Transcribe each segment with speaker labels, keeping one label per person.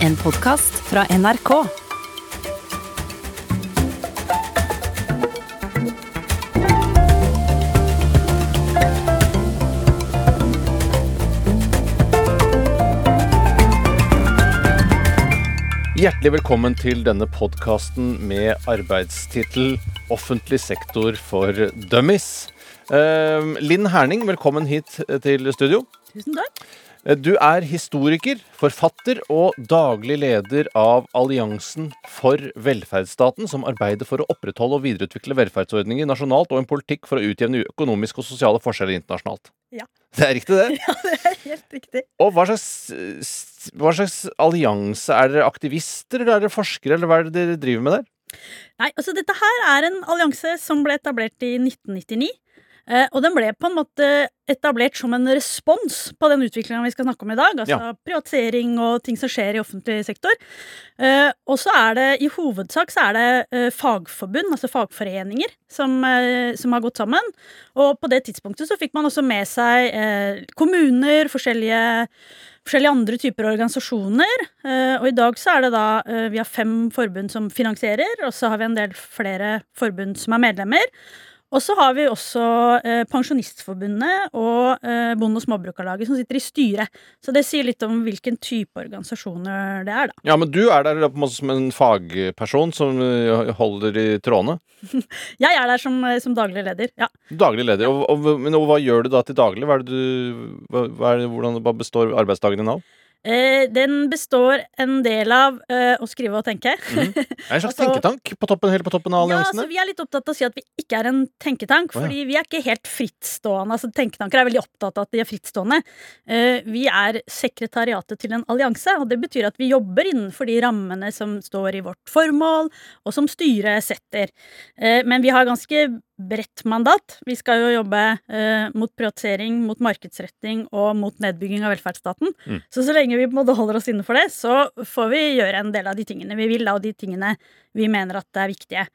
Speaker 1: En podkast fra NRK.
Speaker 2: Hjertelig velkommen til denne podkasten med arbeidstittel 'Offentlig sektor for dummies'. Eh, Linn Herning, velkommen hit til studio.
Speaker 3: Tusen takk.
Speaker 2: Eh, Du er historiker, forfatter og daglig leder av Alliansen for velferdsstaten, som arbeider for å opprettholde og videreutvikle velferdsordninger nasjonalt og en politikk for å utjevne økonomiske og sosiale forskjeller internasjonalt.
Speaker 3: Ja.
Speaker 2: Det er riktig, det.
Speaker 3: Ja, det er helt riktig.
Speaker 2: Og hva slags, hva slags allianse? Er dere aktivister, eller er dere forskere, eller hva er det dere driver med der?
Speaker 3: Nei, altså dette her er en allianse som ble etablert i 1999. Eh, og den ble på en måte etablert som en respons på den utviklinga vi skal snakke om i dag. Altså
Speaker 2: Ja.
Speaker 3: privatisering og ting som skjer i offentlig sektor. Eh, og så er det i hovedsak så er det eh, fagforbund, altså fagforeninger, som, som har gått sammen. Og på det tidspunktet så fikk man også med seg kommuner, forskjellige forskjellige andre typer organisasjoner. Og i dag så er det da Vi har fem forbund som finansierer, og så har vi en del flere forbund som er medlemmer. Og så har vi også eh, Pensjonistforbundet og eh, Bonde- og Småbrukarlaget som sitter i styret. Så det sier litt om hvilken type organisasjoner det er, da.
Speaker 2: Ja, men du er der på en måte som en fagperson som eh, holder i trådene.
Speaker 3: Jeg er der som, eh, som daglig leder. Ja.
Speaker 2: Daglig leder. Og, og, men og hva gjør du da til daglig? Hva, er du, hva, hva, det, hvordan, hva består arbeidsdagen din av?
Speaker 3: Eh, den består en del av eh, å skrive og tenke.
Speaker 2: Er det en slags
Speaker 3: Altså-
Speaker 2: tenketank på toppen, helt på toppen av
Speaker 3: Ja,
Speaker 2: alliansene?
Speaker 3: altså, vi er litt opptatt av å si at vi ikke er en tenketank,
Speaker 2: oh, ja.
Speaker 3: fordi vi er ikke helt frittstående. Altså, tenketanker er veldig opptatt av at de er frittstående. Eh, vi er sekretariatet til en allianse, og det betyr at vi jobber innenfor de rammene som står i vårt formål, og som styret setter. Eh, men vi har ganske bredt mandat. Vi skal jo jobbe eh, mot prioritering, mot markedsretting og mot nedbygging av velferdsstaten.
Speaker 2: Mm.
Speaker 3: Så så lenge vi på en måte holder oss innenfor det, så får vi gjøre en del av de tingene vi vil, og de tingene vi mener at er viktige.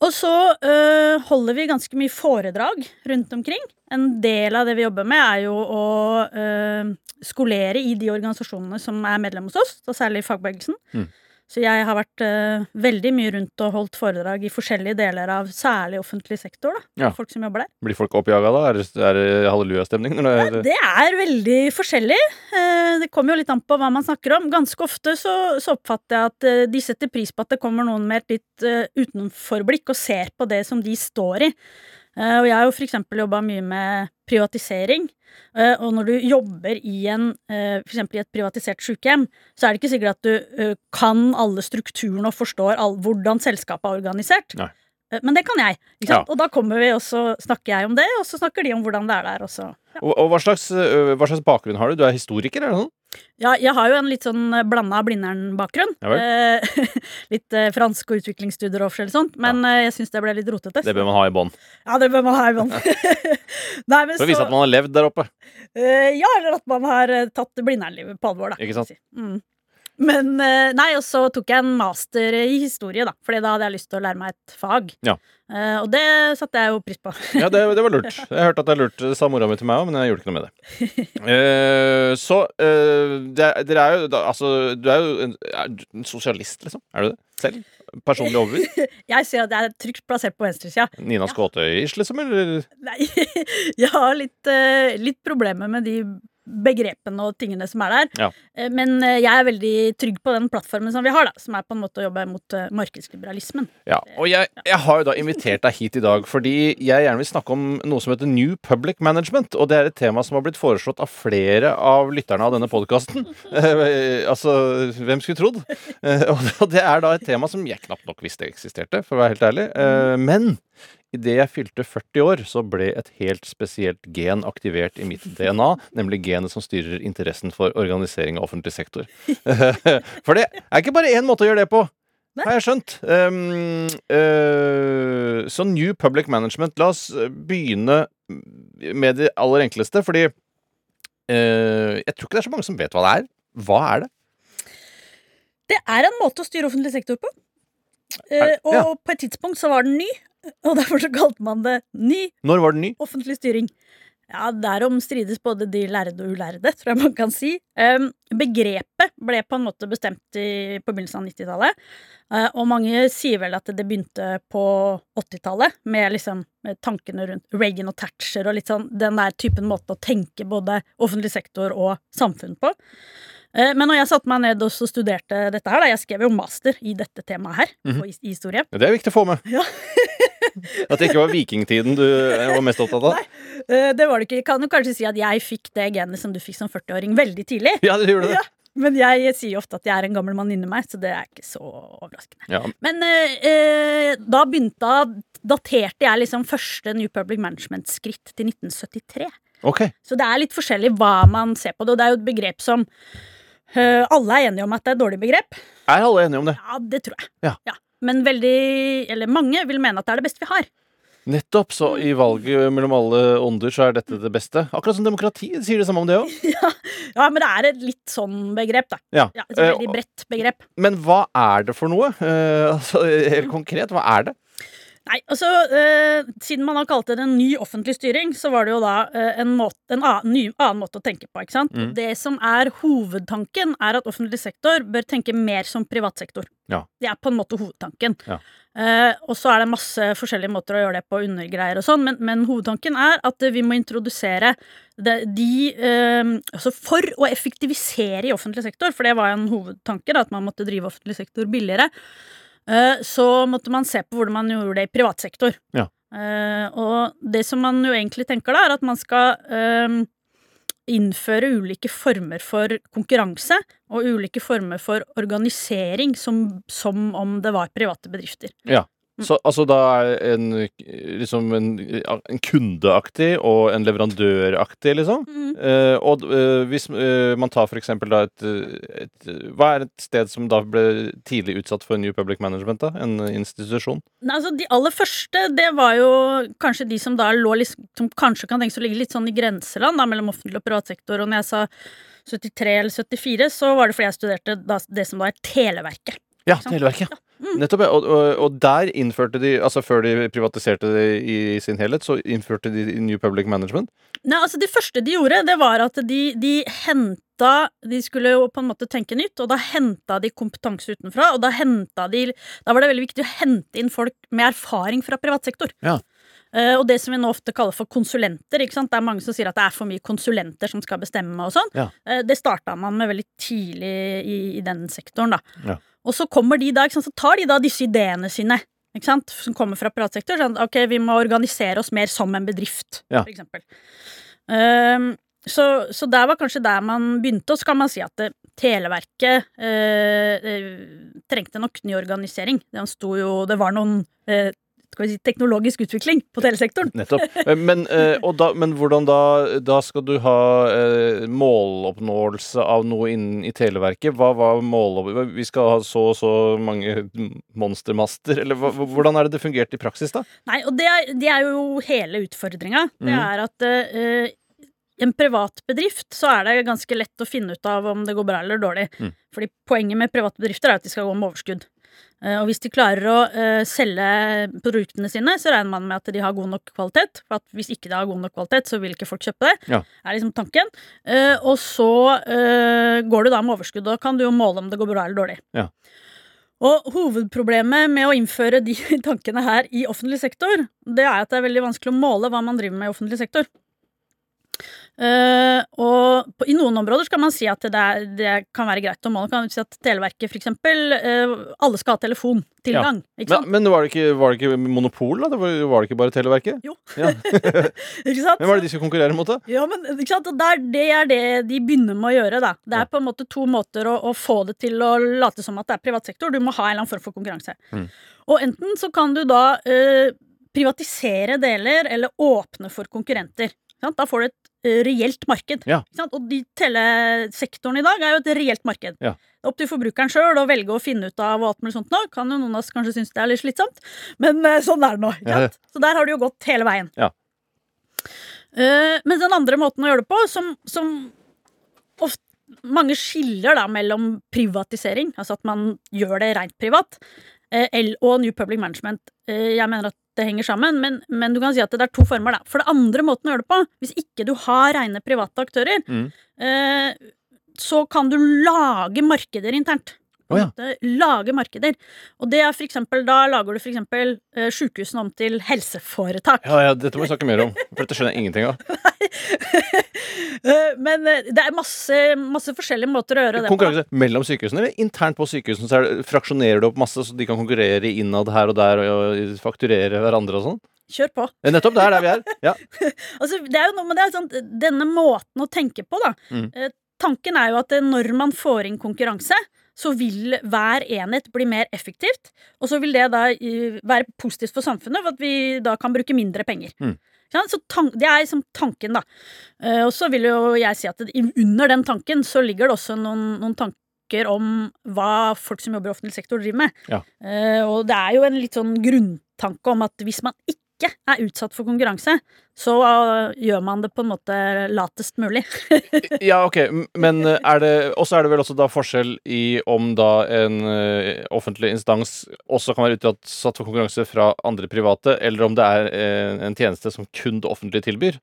Speaker 3: Og så øh, holder vi ganske mye foredrag rundt omkring. En del av det vi jobber med, er jo å øh, skolere i de organisasjonene som er medlem hos oss, særlig fagbevegelsen.
Speaker 2: Mm.
Speaker 3: Så jeg har vært øh, veldig mye rundt og holdt foredrag i forskjellige deler av særlig offentlig sektor. da,
Speaker 2: Ja.
Speaker 3: Folk som jobber der.
Speaker 2: Blir folk oppjaga da? Er det, er det hallelujastemning? det er-
Speaker 3: Det er veldig forskjellig. Eh, Det kommer jo litt an på hva man snakker om. Ganske ofte så, så oppfatter jeg at eh, de setter pris på at det kommer noen med et litt eh, utenforblikk og ser på det som de står i. Eh, Og jeg har jo for eksempel jobba mye med privatisering. Eh, Og når du jobber i en, eh, for eksempel i et privatisert sykehjem, så er det ikke sikkert at du eh, kan alle strukturene og forstår all, hvordan selskapet er organisert.
Speaker 2: Nei.
Speaker 3: Men det kan jeg.
Speaker 2: Ja.
Speaker 3: Og da kommer vi, og så snakker jeg om det, og så snakker de om hvordan det er der. Ja.
Speaker 2: Og, og hva, slags, hva slags bakgrunn har du? Du er historiker, er det sånn?
Speaker 3: Ja, jeg har jo en litt sånn blanda Blindern-bakgrunn.
Speaker 2: Ja.
Speaker 3: Eh, litt eh, fransk og utviklingsstudier og forskjellig sånt, men ja. jeg syns det ble litt rotete.
Speaker 2: Det bør man ha i bånn.
Speaker 3: Ja, det bør man ha i bånn. Men
Speaker 2: For å vise at man har levd der oppe.
Speaker 3: eh, Ja, eller at man har eh, tatt Blindern-livet på alvor, da.
Speaker 2: Ikke sant?
Speaker 3: Mm. Men eh, Nei, og så tok jeg en master i historie, da, Fordi da hadde jeg lyst til å lære meg et fag.
Speaker 2: Ja.
Speaker 3: Uh, og det satte jeg jo pris på.
Speaker 2: Ja, det, det var lurt. Jeg hørte at det er lurt, sa mora mi til meg òg, men jeg gjorde ikke noe med det. Uh, så uh, dere er jo da, Altså, du er jo en, er du en sosialist, liksom? Er du det? Selv? Personlig overbevist?
Speaker 3: Jeg ser at jeg er trygt plassert på venstresida.
Speaker 2: Nina Skåtøy-ish, liksom? Eller?
Speaker 3: Nei, jeg har litt, litt problemer med de begrepene og tingene som er der.
Speaker 2: Ja.
Speaker 3: Eh, Men eh, jeg er veldig trygg på den plattformen som vi har, da, som er på en måte å jobbe mot eh, markedsliberalismen.
Speaker 2: Ja, og jeg, jeg har jo da invitert deg hit i dag fordi jeg gjerne vil snakke om noe som heter New Public Management. Og det er et tema som har blitt foreslått av flere av lytterne av denne podkasten. Altså, hvem skulle trodd? Og det er da et tema som jeg knapt nok visste eksisterte, for å være helt ærlig. Men idet jeg fylte 40 år, så ble et helt spesielt gen aktivert i mitt DNA, nemlig genet som styrer interessen for organisering av offentlig sektor. For det er ikke bare én måte å gjøre det på.
Speaker 3: Nei.
Speaker 2: Har jeg skjønt. Um, uh, så New Public Management, la oss begynne med det aller enkleste, fordi uh, jeg tror ikke det er så mange som vet hva det er. Hva er det?
Speaker 3: Det er en måte å styre offentlig sektor på. Uh, og
Speaker 2: ja.
Speaker 3: på et tidspunkt så var den ny, og derfor så kalte man det ny
Speaker 2: Når var den ny?
Speaker 3: offentlig styring. Ja, derom strides både de lærde og ulærde, tror jeg man kan si. Um, begrepet ble på en måte bestemt i, på begynnelsen av 90-tallet. Uh, og mange sier vel at det begynte på 80-tallet, med liksom tankene rundt Reagan og Thatcher og litt sånn den der typen måte å tenke både offentlig sektor og samfunn på. Uh, men når jeg satte meg ned og studerte dette her, da, jeg skrev jo master i dette temaet her,
Speaker 2: Mhm.
Speaker 3: på historie.
Speaker 2: Ja, det er viktig å få med.
Speaker 3: Ja.
Speaker 2: At det ikke var vikingtiden du eh, var mest opptatt av.
Speaker 3: Nei, det var det ikke. Jeg kan jo kanskje si at jeg fikk det genet som du fikk som 40-åring, veldig tidlig.
Speaker 2: Ja, det gjorde det.
Speaker 3: Ja. Men jeg sier jo ofte at jeg er en gammel mann inni meg, så det er ikke så overraskende.
Speaker 2: Ja.
Speaker 3: Men eh, eh, da begynte da daterte jeg liksom første New Public Management-skritt til 1973.
Speaker 2: Ok.
Speaker 3: Så det er litt forskjellig hva man ser på det, og det er jo et begrep som eh, alle er enige om at det er et dårlig begrep.
Speaker 2: Er alle enige om det?
Speaker 3: Ja, det tror jeg.
Speaker 2: Ja.
Speaker 3: Men veldig, eller mange vil mene at det er det beste vi har.
Speaker 2: Nettopp. Så i valget mellom alle ånder så er dette det beste. Akkurat som demokrati. De sier det samme om det òg.
Speaker 3: Ja, men det er et litt sånn begrep, da.
Speaker 2: Ja.
Speaker 3: Ja, et
Speaker 2: Eh,
Speaker 3: veldig bredt begrep.
Speaker 2: Men hva er det for noe? Eh, altså, helt konkret, hva er det?
Speaker 3: Nei, altså, eh, Siden man har kalt det en ny offentlig styring, så var det jo da eh, en, måte, en annen, ny, annen måte å tenke på. ikke sant?
Speaker 2: Mm.
Speaker 3: Det som er hovedtanken, er at offentlig sektor bør tenke mer som privat sektor.
Speaker 2: Ja.
Speaker 3: Det er på en måte hovedtanken.
Speaker 2: Ja.
Speaker 3: Eh, og så er det masse forskjellige måter å gjøre det på, undergreier og sånn, men, men hovedtanken er at vi må introdusere det, de eh, Altså for å effektivisere i offentlig sektor, for det var jo en hovedtanke, da, at man måtte drive offentlig sektor billigere. Eh, så måtte man se på hvordan man gjorde det i privat sektor.
Speaker 2: Ja.
Speaker 3: Eh, og det som man jo egentlig tenker da, er at man skal eh, innføre ulike former for konkurranse og ulike former for organisering som, som om det var private bedrifter.
Speaker 2: Så, altså da er en liksom en, en kundeaktig og en leverandøraktig, liksom? Eh, og uh, hvis uh, man tar for eksempel da et, et Hva er et sted som da ble tidlig utsatt for New Public Management, da? En institusjon?
Speaker 3: Nei, altså De aller første, det var jo kanskje de som da lå liksom, som kanskje kan tenkes å ligge litt sånn i grenseland da, mellom offentlig og privat sektor. Og når jeg sa 73 eller 74, så var det fordi jeg studerte da, det som da er Televerket.
Speaker 2: Ja. Televerket. Ja.
Speaker 3: Mm.
Speaker 2: Nettopp, ja. Og, og, og der innførte de, altså før de privatiserte det i sin helhet, så innførte de New Public Management.
Speaker 3: Nei, altså Det første de gjorde, det var at de, de henta De skulle jo på en måte tenke nytt, og da henta de kompetanse utenfra. Og da de Da var det veldig viktig å hente inn folk med erfaring fra privat sektor.
Speaker 2: Ja.
Speaker 3: Uh, og det som vi nå ofte kaller for konsulenter. ikke sant? Det er mange som sier at det er for mye konsulenter som skal bestemme og sånn.
Speaker 2: Ja.
Speaker 3: Uh, det starta man med veldig tidlig i, i den sektoren, da.
Speaker 2: Ja.
Speaker 3: Og så kommer de da, sant? så tar de da disse ideene sine. Ikke sant? Som kommer fra privatsektor. Sånn, ok, vi må organisere oss mer som en bedrift,
Speaker 2: Ja.
Speaker 3: for eksempel. Um, så, så der var kanskje der man begynte, og så kan man si at det, Televerket eh, eh, trengte nok ny organisering. Det jo Det var noen eh, si, teknologisk utvikling på telesektoren.
Speaker 2: Nettopp. Eh, Men, eh, da, men hvordan da Da skal du ha eh, måloppnåelse av noe innen i Televerket. Hva var målopp... Vi skal ha så og så mange monstermaster, eller hva, hvordan er det det fungerte i praksis, da?
Speaker 3: Nei, og det er, det er jo hele utfordringa. Det
Speaker 2: Mhm.
Speaker 3: er at i en privat bedrift så er det ganske lett å finne ut av om det går bra eller dårlig.
Speaker 2: Mm.
Speaker 3: Fordi poenget med private bedrifter er at de skal gå med overskudd. Eh, og hvis de klarer å eh, selge produktene sine, så regner man med at de har god nok kvalitet. For at hvis ikke de har god nok kvalitet, så vil ikke folk kjøpe det.
Speaker 2: Ja.
Speaker 3: er liksom tanken. Eh, og så går du da med overskudd, og kan du jo måle om det går bra eller dårlig.
Speaker 2: Ja.
Speaker 3: Og hovedproblemet med å innføre de tankene her i offentlig sektor, det er at det er veldig vanskelig å måle hva man driver med i offentlig sektor. Eh, og på, i noen områder så kan man si at det, er, det kan være greit å måle. Kan si at Televerket, for eksempel, eh, alle skal ha telefontilgang. Sant?
Speaker 2: Men, men var, det ikke, var det ikke monopol, da? Det var, var det ikke bare Televerket?
Speaker 3: Jo.
Speaker 2: Ja.
Speaker 3: Ikke sant?
Speaker 2: Hvem var det de skulle konkurrere mot, da?
Speaker 3: Ja, men ikke sant? Der, det er det de begynner med å gjøre. da. Det er
Speaker 2: Ja.
Speaker 3: på en måte to måter å, å få det til å late som at det er privat sektor. Du må ha en eller annen form for konkurranse.
Speaker 2: Mm.
Speaker 3: Og enten så kan du da uh, privatisere deler eller åpne for konkurrenter. Da får du et reelt marked.
Speaker 2: Ja.
Speaker 3: Og de telesektoren i dag er jo et reelt marked.
Speaker 2: Ja.
Speaker 3: Det er opp til forbrukeren sjøl å velge å finne ut av og alt mulig sånt nå. Kan jo noen av oss kanskje synes det er litt slitsomt, men eh, sånn er det nå.
Speaker 2: Ja.
Speaker 3: Så der har det jo gått hele veien.
Speaker 2: Ja.
Speaker 3: Eh, men den andre måten å gjøre det på, som, som ofte mange skiller da mellom privatisering, altså at man gjør det rent privat, eh, og New Public Management. Eh, jeg mener at det henger sammen, men, men du kan si at det er to former. Da. For det andre måten å gjøre det på, hvis ikke du har rene private aktører,
Speaker 2: Mm.
Speaker 3: eh, så kan du lage markeder internt. På en
Speaker 2: ja.
Speaker 3: måte, lage markeder. Og det er for eksempel, da lager du for eksempel eh, sykehusene om til helseforetak.
Speaker 2: Ja, ja, dette må vi snakke mer om, for dette skjønner jeg ingenting av.
Speaker 3: Eh, men eh, det er masse, masse forskjellige måter å gjøre det på.
Speaker 2: Konkurranse mellom sykehusene, eller internt på sykehusene? Så det, fraksjonerer du opp masse, så de kan konkurrere innad her og der, og, og fakturere hverandre og sånn?
Speaker 3: Kjør på.
Speaker 2: Nettopp, det er der vi er. Ja.
Speaker 3: Altså, det er jo noe med det, sånn, denne måten å tenke på, da.
Speaker 2: Mm.
Speaker 3: Tanken er jo at når man får inn konkurranse, så vil hver enhet bli mer effektivt. Og så vil det da være positivt for samfunnet, for at vi da kan bruke mindre penger.
Speaker 2: Mm.
Speaker 3: Så Det er liksom tanken, da. Eh, og så vil jo jeg si at under den tanken så ligger det også noen, noen tanker om hva folk som jobber i offentlig sektor, driver med.
Speaker 2: Ja.
Speaker 3: Eh, og det er jo en litt sånn grunntanke om at hvis man ikke er utsatt for konkurranse, så uh, gjør man det på en måte latest mulig.
Speaker 2: Ja, ok, men eh, er det også er det vel også da forskjell i om da en eh, offentlig instans også kan være utsatt for konkurranse fra andre private, eller om det er eh, en tjeneste som kun det offentlige tilbyr?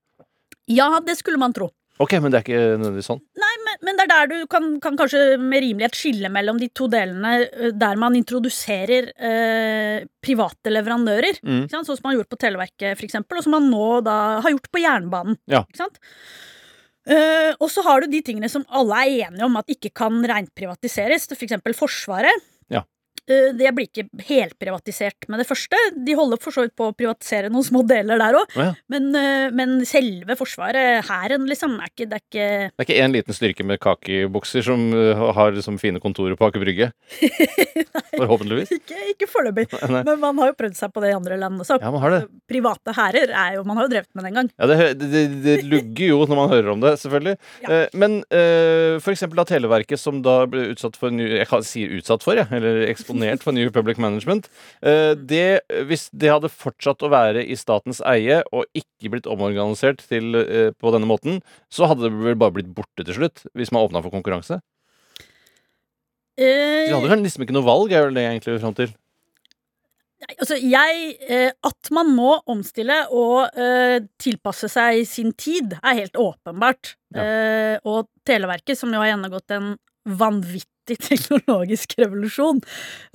Speaker 3: Ja, det skulle man tro.
Speaker 2: Ok, men det er ikke nødvendigvis sånn.
Speaker 3: Nei, men, men det er der du kan, kan kanskje med rimelighet skille mellom de to delene eh, der man introduserer eh, private leverandører.
Speaker 2: Mm.
Speaker 3: Sånn som man har gjort på Televerket, for eksempel, og som man nå da har gjort på jernbanen.
Speaker 2: Ja.
Speaker 3: Ikke sant? Eh, og så har du de tingene som alle er enige om at ikke kan rent privatiseres. For eksempel Forsvaret.
Speaker 2: Ja.
Speaker 3: Eh, det blir ikke helprivatisert med det første. De holder for så vidt på å privatisere noen små deler der òg.
Speaker 2: Ja.
Speaker 3: Men, eh, men selve Forsvaret, hæren, liksom, er ikke, det er ikke
Speaker 2: Det er ikke én liten styrke med kakebukser som eh, har liksom fine kontorer på Aker Brygge? Forhåpentligvis.
Speaker 3: Ikke, ikke foreløpig. Men man har jo prøvd seg på det i andre land også.
Speaker 2: Ja, man har det.
Speaker 3: Private hærer er jo Man har jo drevet med det en gang.
Speaker 2: Ja, det, det, det, det lugger jo når man hører om det, selvfølgelig.
Speaker 3: Ja.
Speaker 2: Men for eksempel da Televerket, som da ble utsatt for Jeg kan si utsatt for, jeg, eller eksponert for New Public Management. Eh, det, hvis det hadde fortsatt å være i statens eie og ikke blitt omorganisert til, eh, på denne måten, så hadde det vel bare blitt borte til slutt, hvis man åpna for konkurranse.
Speaker 3: Eh,
Speaker 2: De hadde vel liksom ikke noe valg, er vel det jeg egentlig vil fram til.
Speaker 3: Nei, Altså, jeg eh, At man må omstille og eh, tilpasse seg sin tid, er helt åpenbart. Eh, og Televerket, som jo har gjennomgått en vanvittig teknologisk revolusjon,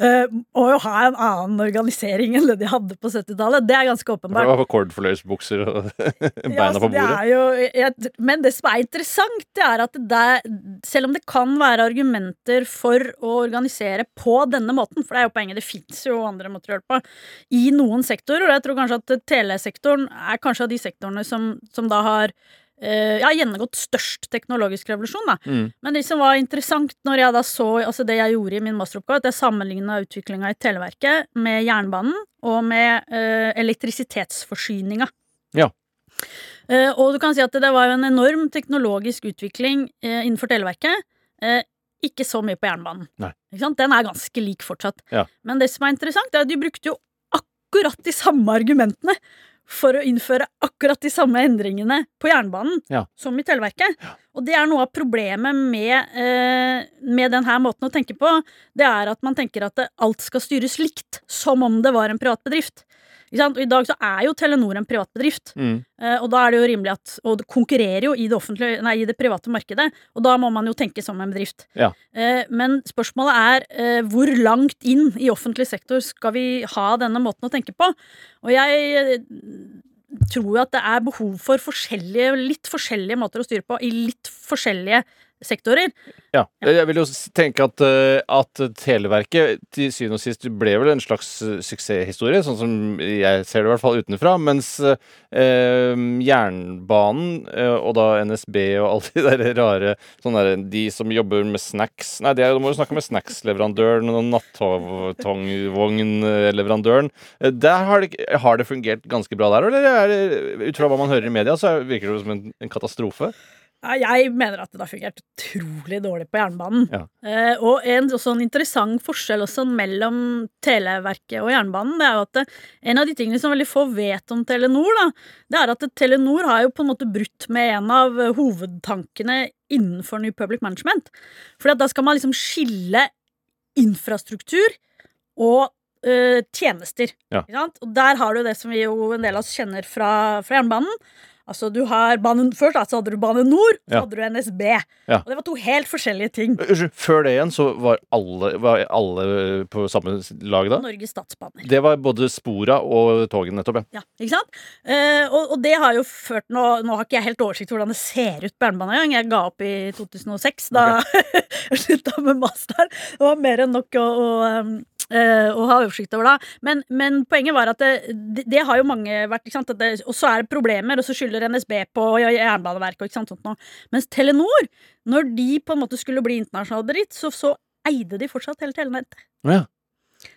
Speaker 3: uh, må jo ha en annen organisering enn det de hadde på 70-tallet. Det er ganske
Speaker 2: åpenbart. det var kordfløyelsbukser og beina
Speaker 3: Ja, altså,
Speaker 2: på
Speaker 3: det
Speaker 2: bordet.
Speaker 3: er jo, jeg, men det som er interessant, det er at det selv om det kan være argumenter for å organisere på denne måten, for det er jo poenget, det fins jo andre måter å gjøre det på, i noen sektorer, og jeg tror kanskje at telesektoren er kanskje av de sektorene som, som da har eh, har gjennomgått størst teknologisk revolusjon. Da.
Speaker 2: Mm.
Speaker 3: Men det som var interessant når jeg da så altså det jeg gjorde i min masteroppgave, at jeg sammenligna utviklinga i Televerket med jernbanen og med uh, elektrisitetsforsyninga.
Speaker 2: Ja.
Speaker 3: Uh, og du kan si at det var jo en enorm teknologisk utvikling uh, innenfor Televerket. Eh, ikke så mye på jernbanen. Den er ganske lik fortsatt.
Speaker 2: Ja.
Speaker 3: Men det som er interessant, er at de brukte jo akkurat de samme argumentene for å innføre akkurat de samme endringene på jernbanen
Speaker 2: Ja.
Speaker 3: som i Televerket. Og det er noe av problemet med, eh, med denne måten å tenke på. Det er at man tenker at alt skal styres likt, som om det var en privat bedrift. Og I dag så er jo Telenor en privat bedrift.
Speaker 2: Mm.
Speaker 3: Eh, og da er det jo rimelig at Og det konkurrerer jo i det, nei, i det private markedet, og da må man jo tenke som en bedrift.
Speaker 2: Ja.
Speaker 3: Eh, men spørsmålet er eh, hvor langt inn i offentlig sektor skal vi ha denne måten å tenke på? Og jeg tror jo at det er behov for forskjellige, litt forskjellige måter å styre på i litt forskjellige sektorer.
Speaker 2: Ja. Jeg vil jo tenke at, eh, at Televerket til syvende og sist ble vel en slags eh, suksesshistorie, sånn som jeg ser det i hvert fall utenfra. Mens eh, jernbanen, eh, og da NSB og alle de der rare sånn der, De som jobber med snacks Nei, det er, da må jo snakke med snacks-leverandøren og nattvognleverandøren. Der har det, har det fungert ganske bra der, eller er det, ut fra hva man hører i media, så virker det som en, en katastrofe?
Speaker 3: Jeg mener at det har fungert utrolig dårlig på jernbanen.
Speaker 2: Ja.
Speaker 3: Eh, og en sånn interessant forskjell også mellom Televerket og jernbanen, det er jo at det, en av de tingene som veldig få vet om Telenor, da, det er at Telenor har jo på en måte brutt med en av eh, hovedtankene innenfor New Public Management. For da skal man liksom skille infrastruktur og eh, tjenester.
Speaker 2: Ja.
Speaker 3: Og der har du det som vi jo en del av oss kjenner fra, fra jernbanen. Altså du har banen Først da, så hadde du Bane Nor, så
Speaker 2: Ja.
Speaker 3: hadde du NSB.
Speaker 2: Ja.
Speaker 3: Og det var to helt forskjellige ting.
Speaker 2: Unnskyld, før det igjen så var alle, var alle på samme lag da?
Speaker 3: Norges Statsbaner.
Speaker 2: Det var både spora og togene, nettopp. ja.
Speaker 3: Ja, ikke sant? Eh, og, og det har jo ført nå, nå har ikke jeg helt oversikt over hvordan det ser ut på jernbanen engang. Jeg ga opp i 2006 da jeg slutta med masteren. Det var mer enn nok å, å, um, og ha oversikt over da. Men, men poenget var at det, det, det har jo mange vært. Ikke sant? At det, og så er det problemer, og så skylder NSB på Jernbaneverket og ikke sant, sånt noe. Mens Telenor, når de på en måte skulle bli internasjonal bedrift, så, så eide de fortsatt hele telenettet.
Speaker 2: Ja.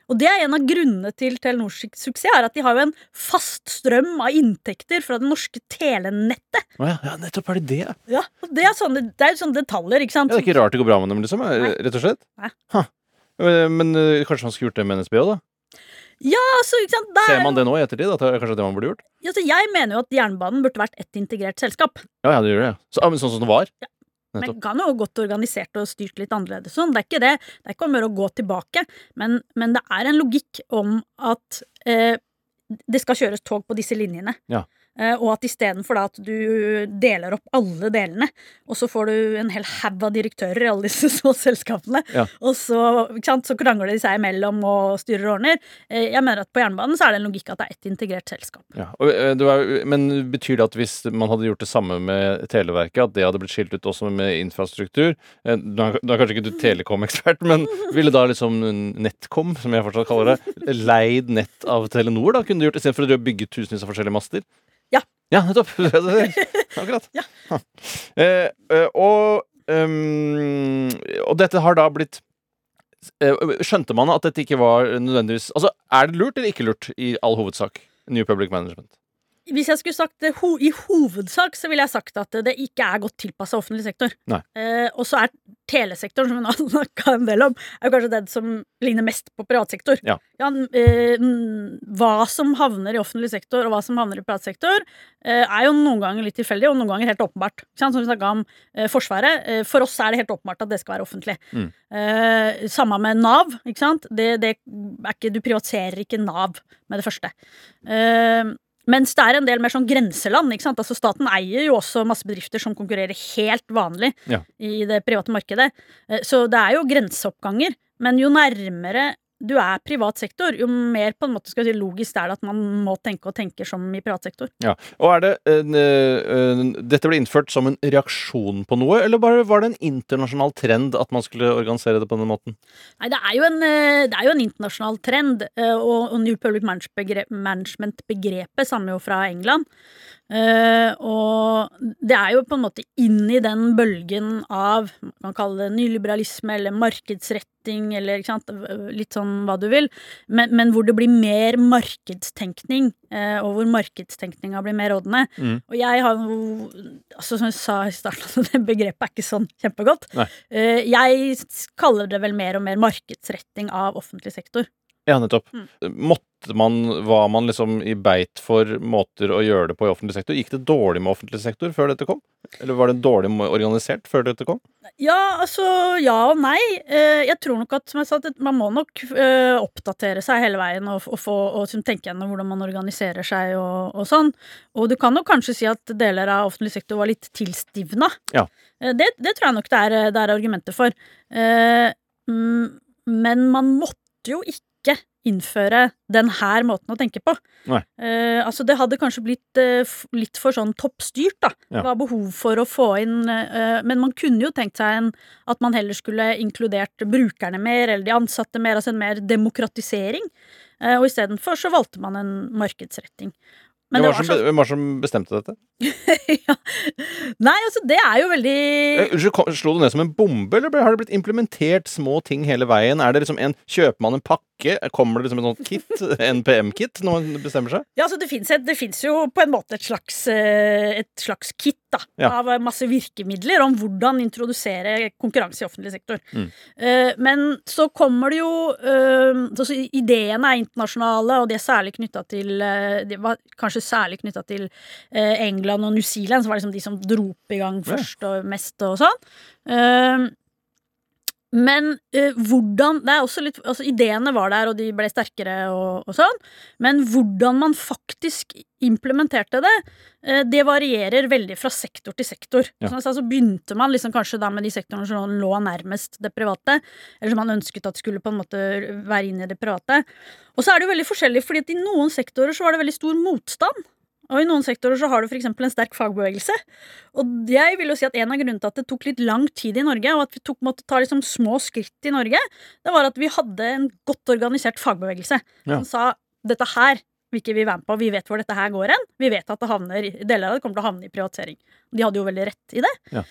Speaker 3: Og det er en av grunnene til Telenors suksess, er at de har jo en fast strøm av inntekter fra det norske telenettet.
Speaker 2: Oh ja, ja, nettopp er det det. Ja,
Speaker 3: Ja, og det er sånne, det er sånne detaljer, ikke sant?
Speaker 2: det er ikke rart det går bra med dem, liksom.
Speaker 3: Nei.
Speaker 2: Rett og slett.
Speaker 3: Nei.
Speaker 2: Ha. Eh, Men eh, kanskje man skulle gjort det med NSB òg, da?
Speaker 3: Ja, altså, ikke sant? Det er
Speaker 2: Ser man det nå i ettertid? At det er kanskje det man burde gjort?
Speaker 3: Ja, altså, jeg mener jo at jernbanen burde vært ett integrert selskap.
Speaker 2: Ja, ja, det gjør det. Så, ja, men sånn som det var?
Speaker 3: Ja.
Speaker 2: Nettopp.
Speaker 3: Men kan jo godt organisert og styrt litt annerledes. Sånn. Det er ikke det. Det er ikke om å gjøre å gå tilbake, men, men det er en logikk om at eh, det skal kjøres tog på disse linjene.
Speaker 2: Ja.
Speaker 3: Eh, og at istedenfor at du deler opp alle delene, og så får du en hel haug av direktører i alle disse små selskapene,
Speaker 2: Ja.
Speaker 3: og så, sant, så krangler de seg imellom og styrer og ordner. Eh, jeg mener at på jernbanen så er det en logikk at det er ett integrert selskap.
Speaker 2: Ja. Og, eh, men betyr det at hvis man hadde gjort det samme med Televerket, at det hadde blitt skilt ut også med infrastruktur Du er nå er kanskje ikke du telekom-ekspert, men ville da liksom NetCom, som jeg fortsatt kaller det, leid nett av Telenor? da, Kunne du gjort Istedenfor å bygge tusenvis av forskjellige master?
Speaker 3: Ja.
Speaker 2: Ja, nettopp. Akkurat.
Speaker 3: Ja.
Speaker 2: Eh, eh, og, um, og dette har da blitt eh, Skjønte man at dette ikke var nødvendigvis Altså, er det lurt eller ikke lurt, i all hovedsak? New Public Management.
Speaker 3: Hvis jeg skulle sagt det ho i hovedsak, så ville jeg sagt at det ikke er godt tilpassa offentlig sektor. Eh, og så er telesektoren, som nå har snakka en del om, er jo kanskje den som ligner mest på privatsektor.
Speaker 2: Ja.
Speaker 3: eh, mm, hva som havner i offentlig sektor, og hva som havner i privatsektor, eh, er jo noen ganger litt tilfeldig, og noen ganger helt åpenbart. Som vi snakka om eh, Forsvaret. Eh, for oss er det helt åpenbart at det skal være offentlig.
Speaker 2: Mm.
Speaker 3: Eh, samme med Nav. ikke sant? Det, det er ikke, du privatiserer ikke Nav med det første. Eh, mens det er en del mer sånn grenseland. ikke sant? Altså Staten eier jo også masse bedrifter som konkurrerer helt vanlig
Speaker 2: Ja.
Speaker 3: i det private markedet. Eh, Så det er jo grenseoppganger. Men jo nærmere du er privat sektor, jo mer på en måte skal jeg si, logisk er det at man må tenke og tenker som i privat sektor.
Speaker 2: Ja. Og er det øh, øh, Dette ble innført som en reaksjon på noe, eller bare var det en internasjonal trend at man skulle organisere det på den måten?
Speaker 3: Nei, det er jo en, eh, det er jo en internasjonal trend, eh, og, og New Public Management-begrepet stammer jo fra England. Eh, og det er jo på en måte inn i den bølgen av man kan kalle det nyliberalisme eller markedsretting eller sant, litt sånn hva du vil, men, men hvor det blir mer markedstenkning, uh, og hvor markedstenkninga blir mer rådende.
Speaker 2: Mm.
Speaker 3: Og jeg har jo altså Som jeg sa i starten, det begrepet er ikke sånn kjempegodt. Eh, jeg kaller det vel mer og mer markedsretting av offentlig sektor.
Speaker 2: Ja, nettopp.
Speaker 3: Mm.
Speaker 2: Måtte man, Var man liksom i beit for måter å gjøre det på i offentlig sektor? Gikk det dårlig med offentlig sektor før dette kom? Eller var det dårlig organisert før dette kom?
Speaker 3: Ja, altså ja og nei. Eh, jeg tror nok at som jeg sa, at man må nok eh, oppdatere seg hele veien og, og, få, og liksom tenke gjennom hvordan man organiserer seg og, og sånn. Og du kan nok kanskje si at deler av offentlig sektor var litt tilstivna.
Speaker 2: Ja.
Speaker 3: Eh, det, det tror jeg nok det er, det er argumenter for. Mm, men man måtte jo ikke innføre den her måten å tenke på. Eh, altså Det hadde kanskje blitt eh, litt for sånn toppstyrt, da.
Speaker 2: Ja.
Speaker 3: Det var behov for å få inn eh, Men man kunne jo tenkt seg en, at man heller skulle inkludert brukerne mer, eller de ansatte mer, altså en mer demokratisering. Eh, og istedenfor så valgte man en markedsretting. Men det
Speaker 2: var,
Speaker 3: var
Speaker 2: som,
Speaker 3: sånn
Speaker 2: hvem var som bestemte dette?
Speaker 3: ja. Nei, altså, det er jo veldig
Speaker 2: Unnskyld, Slo det ned som en bombe, eller har det blitt implementert små ting hele veien? Er det liksom en, Kjøper man en pakke? Kommer det liksom en sånn kit? NPM-kit, når man bestemmer seg?
Speaker 3: Ja, altså det fins jo på en måte et slags, eh, et slags kit da,
Speaker 2: Ja.
Speaker 3: av masse virkemidler om hvordan introdusere konkurranse i offentlig sektor.
Speaker 2: Mm.
Speaker 3: Eh, men så kommer det jo altså Ideene er internasjonale, og de er særlig knytta til De var kanskje særlig knytta til England og New Zealand, som var liksom de som dro opp i gang først og mest og sånn. Men uh, hvordan Det er også litt Altså, ideene var der, og de ble sterkere og, og sånn, men hvordan man faktisk implementerte det, uh, det varierer veldig fra sektor til sektor.
Speaker 2: Ja.
Speaker 3: Så, altså, begynte man liksom kanskje da med de sektorene som lå nærmest det private, eller som man ønsket at skulle på en måte være inn i det private. Og så er det jo veldig forskjellig, fordi at i noen sektorer så var det veldig stor motstand. Og i noen sektorer så har du f.eks. en sterk fagbevegelse. Og jeg vil jo si at en av grunnene til at det tok litt lang tid i Norge, og at vi tok, måtte ta liksom små skritt i Norge, det var at vi hadde en godt organisert fagbevegelse
Speaker 2: Ja.
Speaker 3: som sa dette her vil ikke vi være med på, vi vet hvor dette her går hen. Vi vet at det havner, deler av det kommer til å havne i privatisering. De hadde jo veldig rett i det.
Speaker 2: Ja.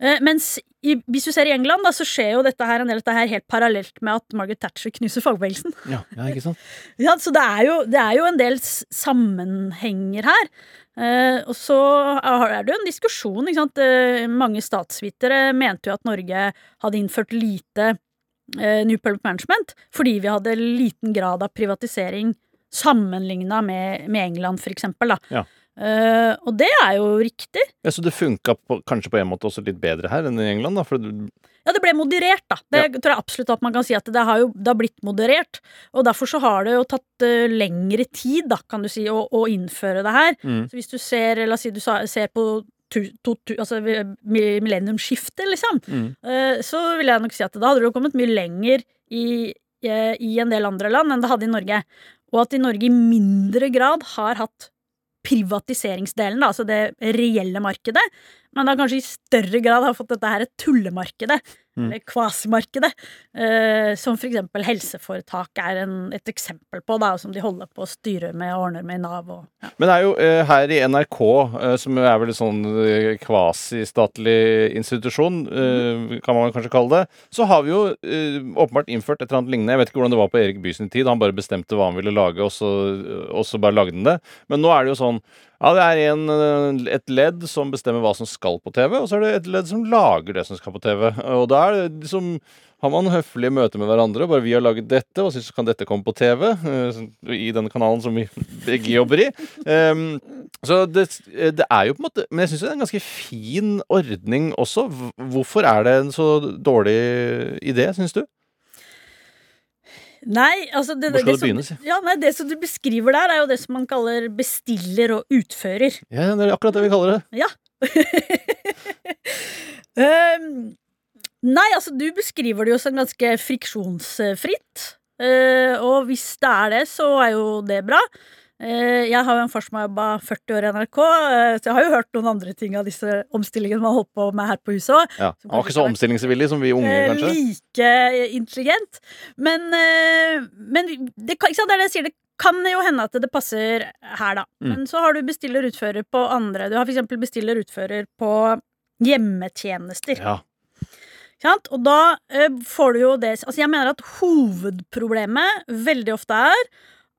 Speaker 3: Eh, mens i, hvis du ser i England, da, så skjer jo dette her, en del dette her helt parallelt med at Margaret Thatcher knuser fagbevegelsen.
Speaker 2: Ja, ja ikke sant?
Speaker 3: Ja, så det er, jo, det er jo en del sammenhenger her. Eh, og så er det jo en diskusjon. Ikke sant? Eh, mange statsvitere mente jo at Norge hadde innført lite eh, New Public Management fordi vi hadde liten grad av privatisering sammenligna med, med England, for eksempel. Da.
Speaker 2: Ja.
Speaker 3: Uh, og det er jo riktig.
Speaker 2: Ja, så det funka kanskje på en måte også litt bedre her enn i England, da? Du-
Speaker 3: Ja, det ble moderert, da. Det tror jeg absolutt at man kan si at det har jo det har blitt moderert. Og derfor så har det jo tatt uh, lengre tid, da, kan du si, å, å innføre det her.
Speaker 2: Mm.
Speaker 3: Så hvis du ser, la oss si du ser på tu, to, tu, altså millenniumsskiftet, liksom,
Speaker 2: Mm.
Speaker 3: uh, så vil jeg nok si at da hadde det kommet mye lenger i, i en del andre land enn det hadde i Norge. Og at i Norge i mindre grad har hatt privatiseringsdelen, altså det reelle markedet, men da kanskje i større grad har fått dette her et tullemarkedet. Eller kvasimarkedet, eh, som for eksempel helseforetak er en, et eksempel på, da, som de holder på å styre med og ordner med i Nav og ja.
Speaker 2: Men det er jo eh, her i NRK, eh, som er vel en sånn eh, kvasistatlig institusjon, eh, kan man kanskje kalle det, så har vi jo eh, åpenbart innført et eller annet lignende. Jeg vet ikke hvordan det var på Erik Bye sin tid. Han bare bestemte hva han ville lage, og så, og så bare lagde han det. Men nå er det jo sånn ja, det er en, et ledd som bestemmer hva som skal på TV, og så er det et ledd som lager det som skal på TV. Og da er det liksom har man høflige møter med hverandre. Bare 'vi har laget dette, og så kan dette komme på TV?' eh, I den kanalen som vi begge jobber i. Um, så det, det er jo på en måte Men jeg syns det er en ganske fin ordning også. Hvorfor er det en så dårlig idé, syns du?
Speaker 3: Nei, altså det,
Speaker 2: Hvor skal
Speaker 3: det,
Speaker 2: det begynne, si?
Speaker 3: ja, nei, det som du beskriver der, er jo det som man kaller bestiller og utfører.
Speaker 2: Ja, det er akkurat det vi kaller det. Ja.
Speaker 3: um, nei, altså du beskriver det jo som ganske friksjonsfritt. Uh, og hvis det er det, så er jo det bra. Uh, jeg har jo en far som har jobba 40 år i NRK, uh, så jeg har jo hørt noen andre ting av disse omstillingene man holdt på med her på huset òg.
Speaker 2: Ja. Han var ikke så omstillingsvillig som vi unge, kanskje.
Speaker 3: Like intelligent. Men, men det, ikke sant, det er det jeg sier. Det kan jo hende at det passer her, da.
Speaker 2: Mm.
Speaker 3: Men så har du bestiller-utfører på andre. Du har eksempel bestiller-utfører på hjemmetjenester.
Speaker 2: Ja.
Speaker 3: Og da eh, får du jo det Altså, jeg mener at hovedproblemet veldig ofte er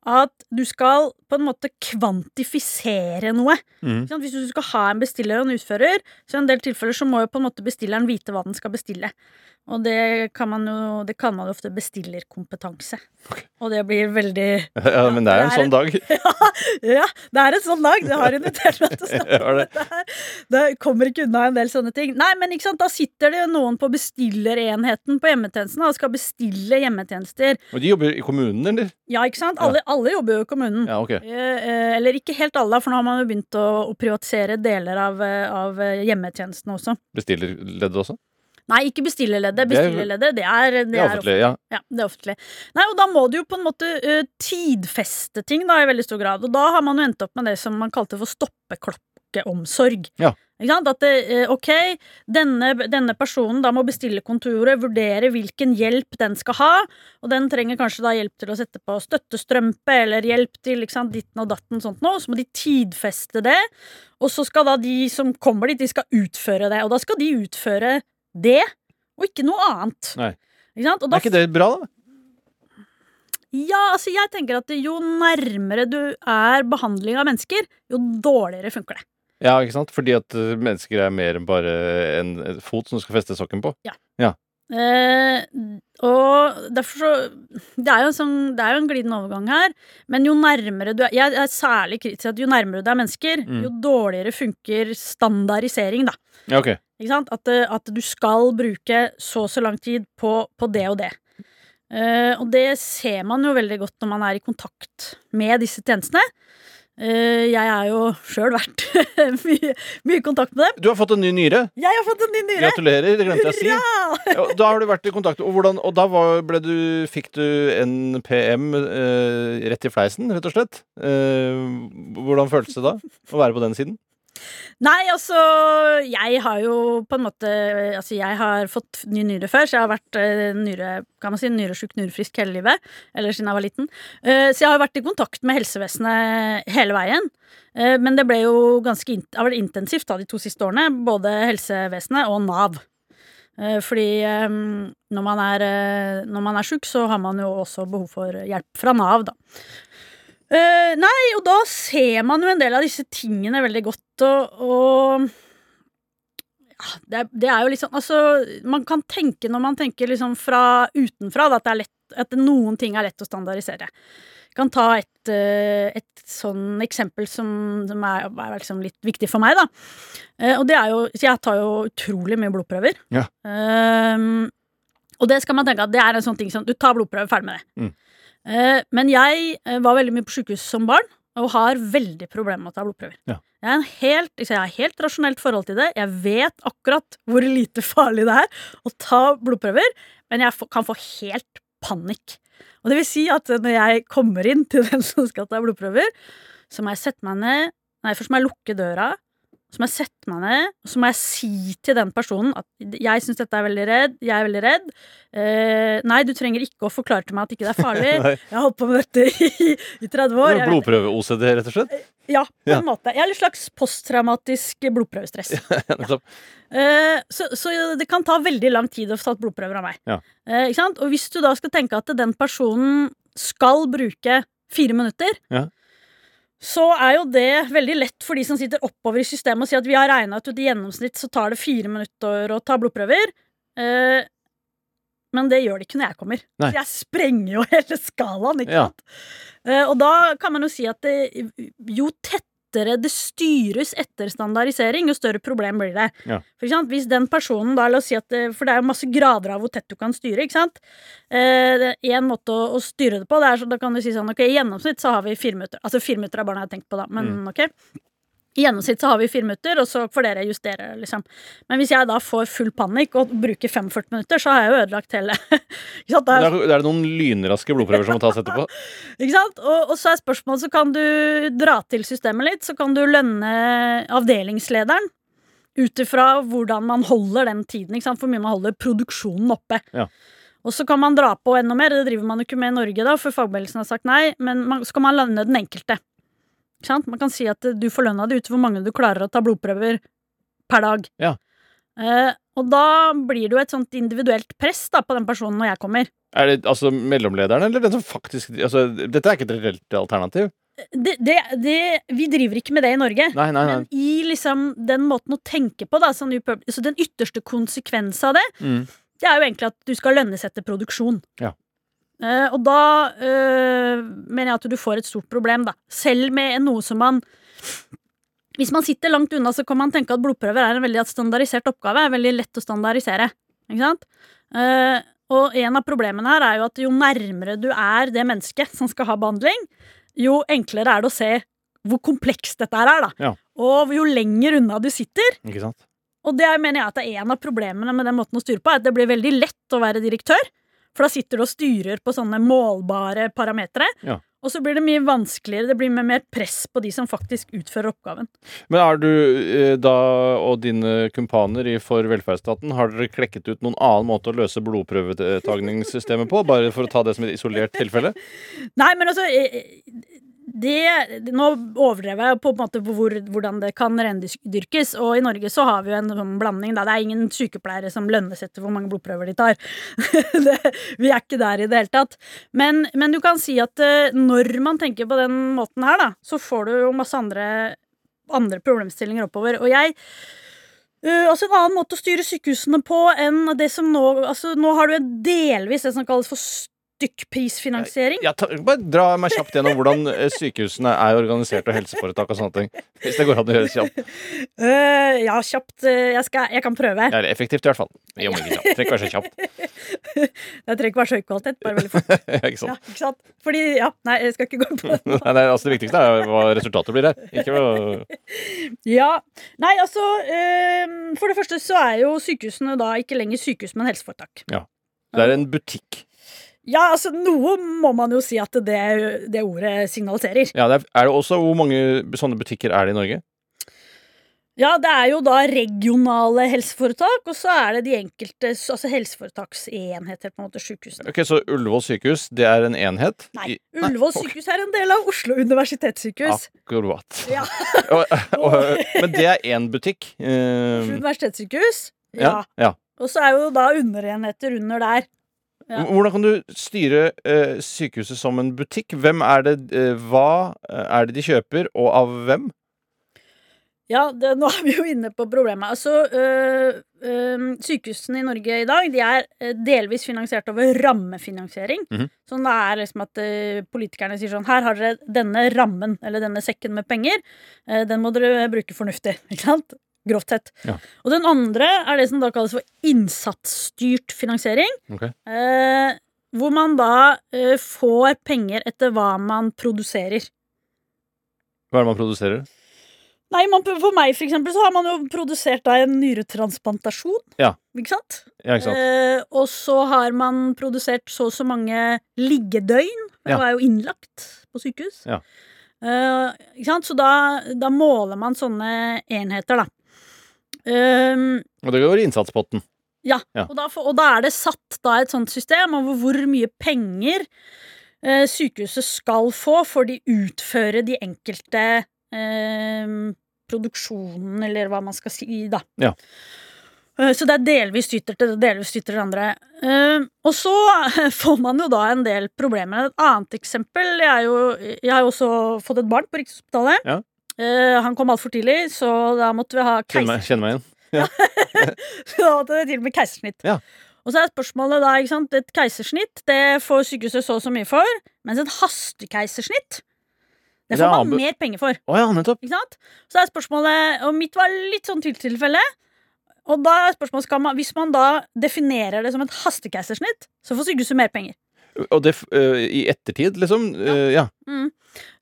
Speaker 3: at du skal på en måte kvantifisere noe.
Speaker 2: Mm.
Speaker 3: Hvis du skal ha en bestiller og en utfører, så i en del tilfeller så må jo på en måte bestilleren vite hva den skal bestille. Og det kan man jo det kan man jo ofte bestillerkompetanse. Og det blir veldig
Speaker 2: ja, men det er en sånn dag.
Speaker 3: Ja, det er en sånn dag! Det har invitert meg til å snakke
Speaker 2: Ja,
Speaker 3: om
Speaker 2: det.
Speaker 3: dette her. Det kommer ikke unna en del sånne ting. Nei, men ikke sant, da sitter det jo noen på bestillerenheten på hjemmetjenesten og skal bestille hjemmetjenester.
Speaker 2: Og de jobber i kommunen, eller?
Speaker 3: Ja, ikke sant? Alle, alle jobber jo i kommunen.
Speaker 2: Ja, ok.
Speaker 3: Eh, eh, Eller ikke helt alle, for nå har man jo begynt å, å privatisere deler av, eh, av hjemmetjenestene også.
Speaker 2: Bestillerleddet også?
Speaker 3: Nei, ikke bestillerleddet.
Speaker 2: Det er-
Speaker 3: Bestillerleddet, det er, det
Speaker 2: Det er offentlig, ja.
Speaker 3: Ja, det er offentlig. Nei, og da må du jo på en måte uh, tidfeste ting da, i veldig stor grad. Og da har man jo endt opp med det som man kalte for stoppeklokkeomsorg.
Speaker 2: Ja.
Speaker 3: Ikke sant? At det, eh, ok, denne, denne personen da må bestille kontoret, vurdere hvilken hjelp den skal ha, og den trenger kanskje da hjelp til å sette på støttestrømpe, eller hjelp til ikke sant, ditten og datten sånt noe, så må de tidfeste det, og så skal da de som kommer dit, de skal utføre det, og da skal de utføre det, og ikke noe annet.
Speaker 2: Nei.
Speaker 3: Ikke da
Speaker 2: Er ikke det bra, da?
Speaker 3: ja, altså jeg tenker at jo nærmere du er behandling av mennesker, jo dårligere funker det.
Speaker 2: Ja, ikke sant? Fordi at eh, mennesker er mer enn bare en fot som du skal feste sokken på.
Speaker 3: Eh, og derfor så Det er jo en, sånn, det er jo en glidende overgang her, men jo nærmere du er Jeg er særlig kritisk til at jo nærmere du er mennesker,
Speaker 2: Mm.
Speaker 3: jo dårligere funker standardisering, da.
Speaker 2: Ja, ok.
Speaker 3: At, eh, at du skal bruke så og så lang tid på, på det og det. Uh, og det ser man jo veldig godt når man er i kontakt med disse tjenestene. Uh, jeg har jo sjøl vært mye, i kontakt med dem.
Speaker 2: Du har fått en ny nyre.
Speaker 3: Jeg har fått en ny nyre!
Speaker 2: Gratulerer, det glemte jeg å si.
Speaker 3: Ja!
Speaker 2: Ja, Da har du vært i kontakt. Og, hvordan, og da var, du, fikk du NPM uh, rett i fleisen, rett og slett? Hvordan føltes det da å være på den siden?
Speaker 3: Nei, altså Jeg har jo på en måte Altså, jeg har fått ny nyre før, så jeg har vært eh, nyre, kan man si, nyresjuk, nyrefrisk hele livet. Eller siden jeg var liten. Eh, så jeg har vært i kontakt med helsevesenet hele veien. Eh, men det ble jo ganske har vært intensivt da, de to siste årene. Både helsevesenet og Nav. Eh, fordi når man er, når man er sjuk, så har man jo også behov for hjelp fra Nav, da. Eh, nei, og da ser man jo en del av disse tingene veldig godt, og, og ja, det, det er jo liksom Altså, man kan tenke når man tenker liksom fra utenfra, da, at, det er lett, at noen ting er lett å standardisere. Jeg kan ta et, uh, et sånn eksempel som, som er, er liksom litt viktig for meg, da. Uh, og det er jo så Jeg tar jo utrolig mye blodprøver.
Speaker 2: Ja.
Speaker 3: Og det skal man tenke at det er en sånn ting som Du tar blodprøve, ferdig med det.
Speaker 2: Mm.
Speaker 3: Eh, men jeg eh, var veldig mye på sykehus som barn, og har veldig problemer med å ta blodprøver.
Speaker 2: Ja.
Speaker 3: Jeg har helt, jeg har helt rasjonelt forhold til det. Jeg vet akkurat hvor lite farlig det er å ta blodprøver, men jeg kan få helt panikk. Og det vil si at når jeg kommer inn til den som skal ta blodprøver, så må jeg sette meg ned Nei, først må jeg lukke døra. Så må jeg sette meg ned, og så må jeg si til den personen at jeg syns dette er veldig redd. Jeg er veldig redd. Eh, nei, du trenger ikke å forklare til meg at ikke det er farlig. Jeg har holdt på med dette i, i 30 år.
Speaker 2: Blodprøve-OCD, rett og slett?
Speaker 3: ja, på
Speaker 2: Ja.
Speaker 3: en måte. Jeg har litt slags posttraumatisk blodprøvestress.
Speaker 2: ja.
Speaker 3: Eh, så, så det kan ta veldig lang tid å få tatt blodprøver av meg.
Speaker 2: Ja.
Speaker 3: Eh, ikke sant? Og hvis du da skal tenke at den personen skal bruke fire minutter,
Speaker 2: Ja.
Speaker 3: Så er jo det veldig lett for de som sitter oppover i systemet og sier at vi har regna ut at i gjennomsnitt så tar det fire minutter å ta blodprøver. Eh, men det gjør det ikke når jeg kommer.
Speaker 2: Nei.
Speaker 3: Så jeg sprenger jo hele skalaen, ikke
Speaker 2: Ja.
Speaker 3: sant. Eh, og da kan man jo si at det, jo tettere det styres etter standardisering, jo større problem blir det.
Speaker 2: Ja.
Speaker 3: Hvis den personen da, la oss si at For det er jo masse grader av hvor tett du kan styre, ikke sant. Eh, er en måte å, å styre det på, det er så, da kan du si sånn ok, i gjennomsnitt så har vi fire minutter. Altså fire minutter er barna jeg har tenkt på, da, men ok. I gjennomsnitt så har vi fire minutter, og så får dere justere, liksom. Men hvis jeg da får full panikk og bruker 45 minutter, så har jeg jo ødelagt hele ikke sant? Da
Speaker 2: Det
Speaker 3: er
Speaker 2: er, det er noen lynraske blodprøver som må tas etterpå.
Speaker 3: ikke sant? Og, og så er spørsmålet, så kan du dra til systemet litt, så kan du lønne avdelingslederen ut ifra hvordan man holder den tiden, ikke sant? hvor mye man holder produksjonen oppe.
Speaker 2: Ja.
Speaker 3: Og så kan man dra på enda mer, det driver man jo ikke med i Norge da, for fagbevegelsen har sagt nei, men man, så kan man lønne den enkelte. Sant? Man kan si at eh, du får lønna di ut hvor mange du klarer å ta blodprøver per dag.
Speaker 2: Ja.
Speaker 3: Eh, og da blir det jo et sånt individuelt press da, på den personen når jeg kommer.
Speaker 2: Er det altså mellomlederen, eller den som faktisk altså, Dette er ikke et reelt alternativ?
Speaker 3: det, det, det, vi driver ikke med det i Norge.
Speaker 2: Nei, nei, nei.
Speaker 3: Men i liksom den måten å tenke på, da, så så den ytterste konsekvens av det,
Speaker 2: Mm.
Speaker 3: det er jo egentlig at du skal lønnesette produksjon.
Speaker 2: Ja.
Speaker 3: Eh, og da eh, mener jeg at du får et stort problem, da. Selv med noe som man Hvis man sitter langt unna, så kan man tenke at blodprøver er en veldig standardisert oppgave. er veldig lett å standardisere. Ikke sant? Eh, og en av problemene her er jo at jo nærmere du er det mennesket som skal ha behandling, jo enklere er det å se hvor komplekst dette her er, da.
Speaker 2: Ja.
Speaker 3: Og jo lenger unna du sitter.
Speaker 2: Ikke sant?
Speaker 3: Og det er- mener jeg at det er en av problemene med den måten å styre på, er at det blir veldig lett å være direktør. For da sitter du og styrer på sånne målbare parametere.
Speaker 2: Ja.
Speaker 3: Og så blir det mye vanskeligere, det blir mer press på de som faktisk utfører oppgaven.
Speaker 2: Men er du eh, da og dine kumpaner i For velferdsstaten, har dere klekket ut noen annen måte å løse blodprøvetagningssystemet på? Bare for å ta det som et isolert tilfelle?
Speaker 3: Nei, men altså eh, det, Nå overdrev jeg på en måte på hvor, hvordan det kan rendyrkes. Og i Norge så har vi jo en sånn blanding. Da. Det er ingen sykepleiere som lønnesetter hvor mange blodprøver de tar. det, vi er ikke der i det hele tatt. Men, men du kan si at eh, når man tenker på den måten her, da, så får du jo masse andre, andre problemstillinger oppover. Og jeg Uh, altså En annen måte å styre sykehusene på enn det som nå altså Nå har du delvis det som kalles for stykkprisfinansiering.
Speaker 2: Ja, ta, bare dra meg kjapt gjennom hvordan eh, sykehusene er organisert og helseforetak og sånne ting. Hvis det går an å gjøre kjapt.
Speaker 3: Uh, ja, kjapt. eh, jeg, skal, jeg kan prøve.
Speaker 2: Ja, eller effektivt, i hvert fall. Jo, men kjapt. Trenger ikke være så kjapt.
Speaker 3: Det trenger ikke være så høy kvalitet, bare veldig fort.
Speaker 2: Ja, ikke
Speaker 3: Ja,
Speaker 2: sant?
Speaker 3: ikke sant? Fordi, ja, nei, jeg skal ikke gå på det.
Speaker 2: Nei, nei, altså, det viktigste er hva resultatet blir her. Ikke hva
Speaker 3: Ja, nei, altså um, For det første så er jo sykehusene da ikke lenger sykehus, men helseforetak.
Speaker 2: Det er en butikk.
Speaker 3: Ja, altså noe må man jo si at det, det ordet signaliserer.
Speaker 2: Ja, det er, er det også Hvor mange sånne butikker er det i Norge?
Speaker 3: Ja, det er jo da regionale helseforetak, og så er det de enkelte altså helseforetaksenheter, på en måte, sykehusene.
Speaker 2: Ok, Så Ullevål sykehus, det er en enhet?
Speaker 3: Nei,
Speaker 2: I-
Speaker 3: Ullevål sykehus er en del av Oslo universitetssykehus.
Speaker 2: Akkurat.
Speaker 3: Ja.
Speaker 2: men det er én butikk?
Speaker 3: Oslo
Speaker 2: Eh,
Speaker 3: universitetssykehus.
Speaker 2: ja,
Speaker 3: Ja.
Speaker 2: ja.
Speaker 3: Og så er jo da underenheter under der. Ja.
Speaker 2: Hvordan kan du styre eh, sykehuset som en butikk? Hvem er det, eh, Hva eh, er det de kjøper, og av hvem?
Speaker 3: Ja, det, nå er vi jo inne på problemet. Altså, øh, øh, Sykehusene i Norge i dag de er delvis finansiert over rammefinansiering.
Speaker 2: Mhm.
Speaker 3: Sånn det er liksom at øh, politikerne sier sånn Her har dere denne rammen, eller denne sekken med penger. den må dere bruke fornuftig. Ikke sant? Grovt sett.
Speaker 2: Ja.
Speaker 3: Og den andre er det som da kalles for innsatsstyrt finansiering.
Speaker 2: Okay.
Speaker 3: Eh, hvor man da eh, får penger etter hva man produserer.
Speaker 2: Hva er det man produserer?
Speaker 3: Nei, man, For meg for eksempel, så har man jo produsert da en nyretransplantasjon.
Speaker 2: Ja.
Speaker 3: Ikke sant?
Speaker 2: Ja, ikke sant?
Speaker 3: Eh, og så har man produsert så og så mange liggedøgn. For
Speaker 2: Ja.
Speaker 3: Jeg var jo innlagt på sykehus.
Speaker 2: Ja.
Speaker 3: Eh, ikke sant? Så da, da måler man sånne enheter, da. Um,
Speaker 2: Og det går i innsatspotten.
Speaker 3: ja,
Speaker 2: Ja.
Speaker 3: Og, da, og da er det satt da et sånt system over hvor mye penger eh, sykehuset skal få for de utfører de enkelte eh, produksjonen, eller hva man skal si, da.
Speaker 2: Ja.
Speaker 3: Eh, Så det er delvis styrt til det, delvis styrt til det andre. Eh, og så får man jo da en del problemer. Et annet eksempel Jeg, er jo, jeg har jo også fått et barn på Rikshospitalet.
Speaker 2: Ja.
Speaker 3: Eh, han kom altfor tidlig, så da måtte vi ha
Speaker 2: Kjenner meg, kjenner meg igjen.
Speaker 3: så da måtte det til og med keisersnitt.
Speaker 2: Ja.
Speaker 3: Og så er spørsmålet da, ikke sant, et keisersnitt det får sykehuset så og så mye for, mens et hastekeisersnitt det får man mer penger for.
Speaker 2: Oh, ja, nettopp.
Speaker 3: Ikke sant? Så er spørsmålet, og mitt var litt sånn tilfelle, og da er spørsmålet, skal man, hvis man da definerer det som et hastekeisersnitt, så får sykehuset mer penger.
Speaker 2: Og det øh, i ettertid, liksom? Uh, ja.
Speaker 3: Mm.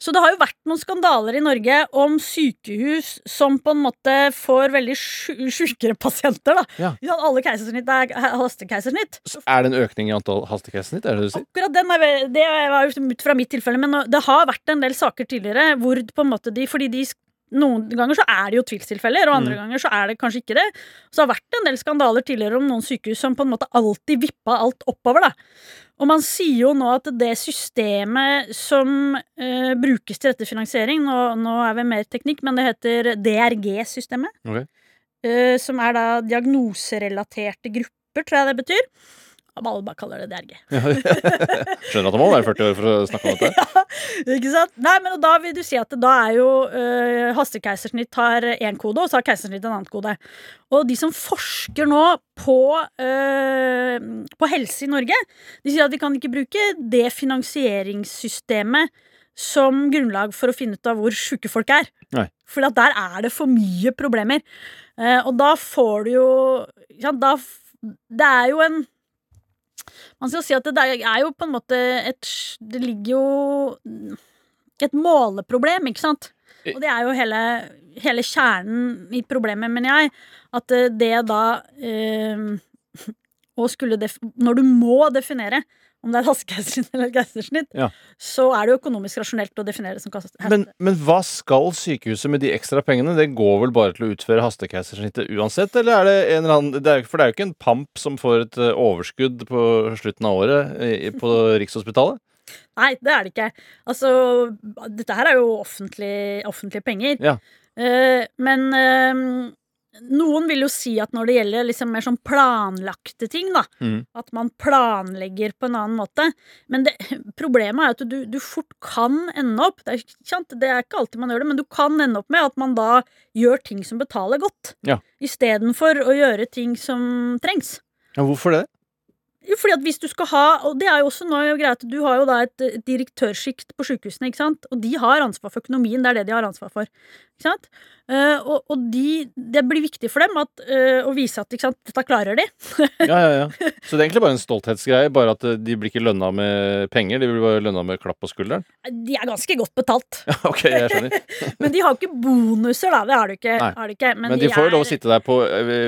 Speaker 3: Så det har jo vært noen skandaler i Norge om sykehus som på en måte får veldig sju- sjukere pasienter. da.
Speaker 2: Ja.
Speaker 3: Alle keisersnitt er hastekeisersnitt.
Speaker 2: Så Er det en økning i antall hastekeisersnitt? Er det det du sier?
Speaker 3: Akkurat den er, Det var jo ut fra mitt tilfelle, men det har vært en del saker tidligere hvor på en måte de Fordi de noen ganger så er det jo tvilstilfeller, og andre ganger så er det kanskje ikke det. Så det har vært en del skandaler tidligere om noen sykehus som på en måte alltid vippa alt oppover, da. Og man sier jo nå at det systemet som uh, brukes til dette finansiering, nå, nå er vi mer teknikk, men det heter DRG-systemet.
Speaker 2: Okay.
Speaker 3: Uh, som er da diagnoserelaterte grupper, tror jeg det betyr. Alle bare kaller det DRG.
Speaker 2: Skjønner at det må være 40 år for å snakke om dette.
Speaker 3: Ja, ikke sant? Nei, men da vil du si at da er jo øh, hastekeisersnitt har én kode, og så har keisersnitt en annen kode. Og de som forsker nå på, øh, på helse i Norge, de sier at vi kan ikke bruke det finansieringssystemet som grunnlag for å finne ut av hvor sjuke folk er. For der er det for mye problemer. Uh, og da får du jo ja, da, Det er jo en man skal si at det er jo på en måte et Det ligger jo et måleproblem, ikke sant? Og det er jo hele, hele kjernen i problemet, mener jeg. At eh, det da eh, å skulle Når du må definere om det er hastekeisersnitt eller keisersnitt,
Speaker 2: Ja.
Speaker 3: så er det jo økonomisk rasjonelt å definere det som hastekeisersnitt.
Speaker 2: Men, men hva skal sykehuset med de ekstra pengene? Det går vel bare til å utføre hastekeisersnittet uansett? Eller er det en eller annen det er, For det er jo ikke en pamp som får et eh, overskudd på slutten av året på Rikshospitalet?
Speaker 3: Nei, det er det ikke. Altså, dette her er jo offentlig, offentlige penger.
Speaker 2: Ja.
Speaker 3: Uh, men eh, noen vil jo si at når det gjelder liksom mer sånn planlagte ting, da,
Speaker 2: mm.
Speaker 3: at man planlegger på en annen måte Men det, problemet er at du, du fort kan ende opp det er, ikke sant? det er ikke alltid man gjør det, men du kan ende opp med at man da gjør ting som betaler godt,
Speaker 2: Ja.
Speaker 3: istedenfor å gjøre ting som trengs.
Speaker 2: Ja, hvorfor det?
Speaker 3: Jo, fordi at hvis du skal ha Og det er jo også nå greit, du har jo da et, et direktørsjikt på sykehusene, ikke sant? Og de har ansvar for økonomien, det er det de har ansvar for. Ikke sant? Eh, og og de, det blir viktig for dem at, uh, å vise at sant, dette klarer de.
Speaker 2: Ja, ja, ja. Så det er egentlig bare en stolthetsgreie, bare at eh, de blir ikke lønna med penger, de blir bare lønna med klapp på skulderen?
Speaker 3: De er ganske godt betalt.
Speaker 2: Ja, ok, jeg skjønner.
Speaker 3: Men de har jo ikke bonuser, da. Det har de ikke. Har de ikke.
Speaker 2: Men, de får jo
Speaker 3: er-
Speaker 2: lov å sitte der på,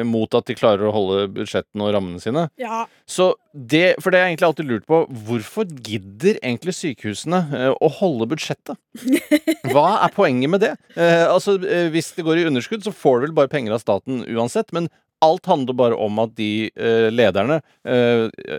Speaker 2: mot at de klarer å holde budsjettene og rammene sine.
Speaker 3: Ja,
Speaker 2: Så det, For det har jeg egentlig alltid lurt på, hvorfor gidder egentlig sykehusene eh, å holde budsjettet? Hva er poenget med det? Eh, altså, eh, Hvis det går i underskudd, så får du vel bare penger av staten uansett. Men alt handler bare om at de lederne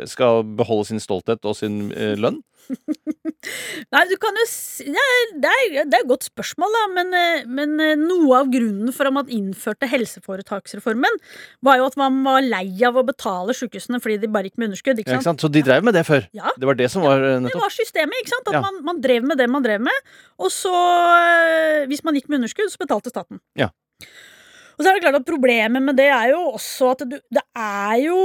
Speaker 2: skal beholde sin stolthet og sin lønn.
Speaker 3: Nei, du kan jo si Det er, det er, det er et godt spørsmål, da. Men, eh, men eh, noe av grunnen for at man innførte helseforetaksreformen, var jo at man var lei av å betale sykehusene fordi de bare gikk med underskudd.
Speaker 2: Ja,
Speaker 3: Ikke
Speaker 2: ikke
Speaker 3: sant?
Speaker 2: sant? Så de drev med det før.
Speaker 3: Ja.
Speaker 2: Det var det som var eh,
Speaker 3: Det var systemet, ikke sant? At
Speaker 2: Ja.
Speaker 3: man, man drev med det man drev med. Og så, hvis man gikk med underskudd, så betalte staten.
Speaker 2: Ja.
Speaker 3: Og så er det klart at problemet med det er jo også at du, det er jo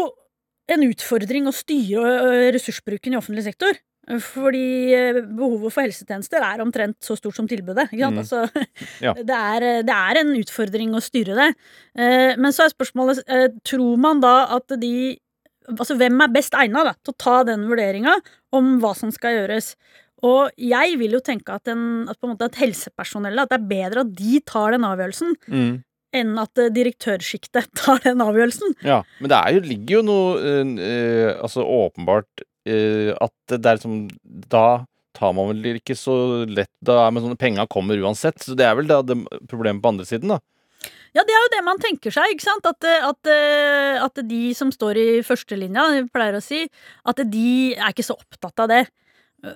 Speaker 3: en utfordring å styre ressursbruken i offentlig sektor. Fordi eh, behovet for helsetjenester er omtrent så stort som tilbudet.
Speaker 2: Mm.
Speaker 3: Altså,
Speaker 2: Ja.
Speaker 3: det, er, det er en utfordring å styre det. Eh, Men så er spørsmålet eh, Tror man da at de Altså, hvem er best egna til å ta den vurderinga om hva som skal gjøres? Og jeg vil jo tenke at, en, at, på en at helsepersonellet At det er bedre at de tar den avgjørelsen,
Speaker 2: mm.
Speaker 3: enn at direktørsjiktet tar den avgjørelsen.
Speaker 2: Ja, men det er jo, ligger jo noe øh, Altså åpenbart at det er liksom Da tar man vel ikke så lett Da er man sånn Penga kommer uansett. Så det er vel da det problemet på andre siden, da.
Speaker 3: Ja, det er jo det man tenker seg, ikke sant? At, eh, at, eh, at de som står i førstelinja, jeg pleier å si, at de er ikke så opptatt av det.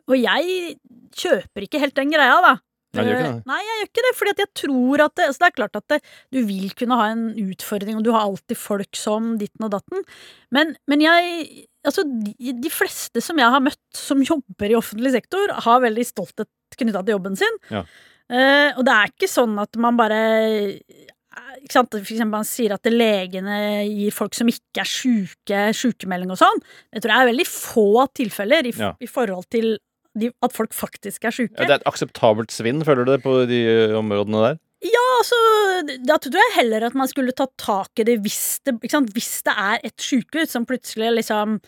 Speaker 3: Og jeg kjøper ikke helt den greia, da.
Speaker 2: Nei, du gjør ikke det?
Speaker 3: Eh, Nei, jeg gjør ikke det, fordi at jeg tror at det, altså det er klart at det, du vil kunne ha en utfordring, og du har alltid folk som ditten og datten, men, men jeg Altså, de, de fleste som jeg har møtt som jobber i offentlig sektor, har veldig stolthet knytta til jobben sin.
Speaker 2: Ja.
Speaker 3: Uh, og det er ikke sånn at man bare ikke sant? For eksempel man sier at legene gir folk som ikke er sjuke, sykemelding og sånn. Det tror jeg er veldig få tilfeller i,
Speaker 2: Ja.
Speaker 3: i forhold til de, at folk faktisk er sjuke.
Speaker 2: Ja, det er et akseptabelt svinn, føler du det, på de eh, områdene der?
Speaker 3: Ja, altså, da tror jeg heller at man skulle tatt tak i det hvis det, ikke sant? Hvis det er et sykehus som plutselig liksom